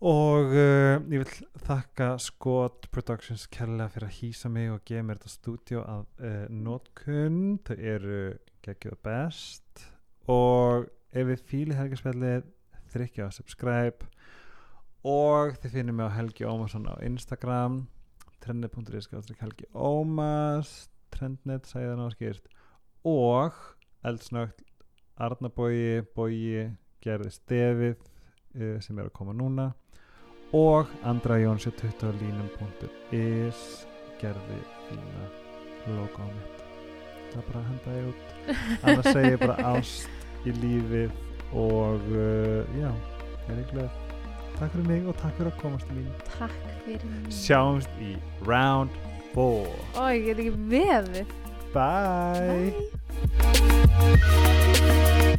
og uh, ég vil þakka Scott Productions kærlega fyrir að hýsa mig og gefa mér þetta stúdíu að uh, notkun. Þau eru geggjöð best. Og ef við fíli helgarspjallið þrykja á subscribe. Og þið finnum mig á Helgi Ómarsson á Instagram. Trendnet.is trendnet, sagði það náskýrt og eldsnögt Arnabói Bói gerði stefið uh, sem er að koma núna og Andra Jónsson 20 línum.is gerði fína logo á mitt. Það er bara að henda ég út. Annars segi ég bara ást í lífið og uh, já, er ég glöð. Takk fyrir mig og takk fyrir að komast mín. Takk fyrir mig. Sjáumst í round 4 ó, ég get ekki veðið bye. Bye.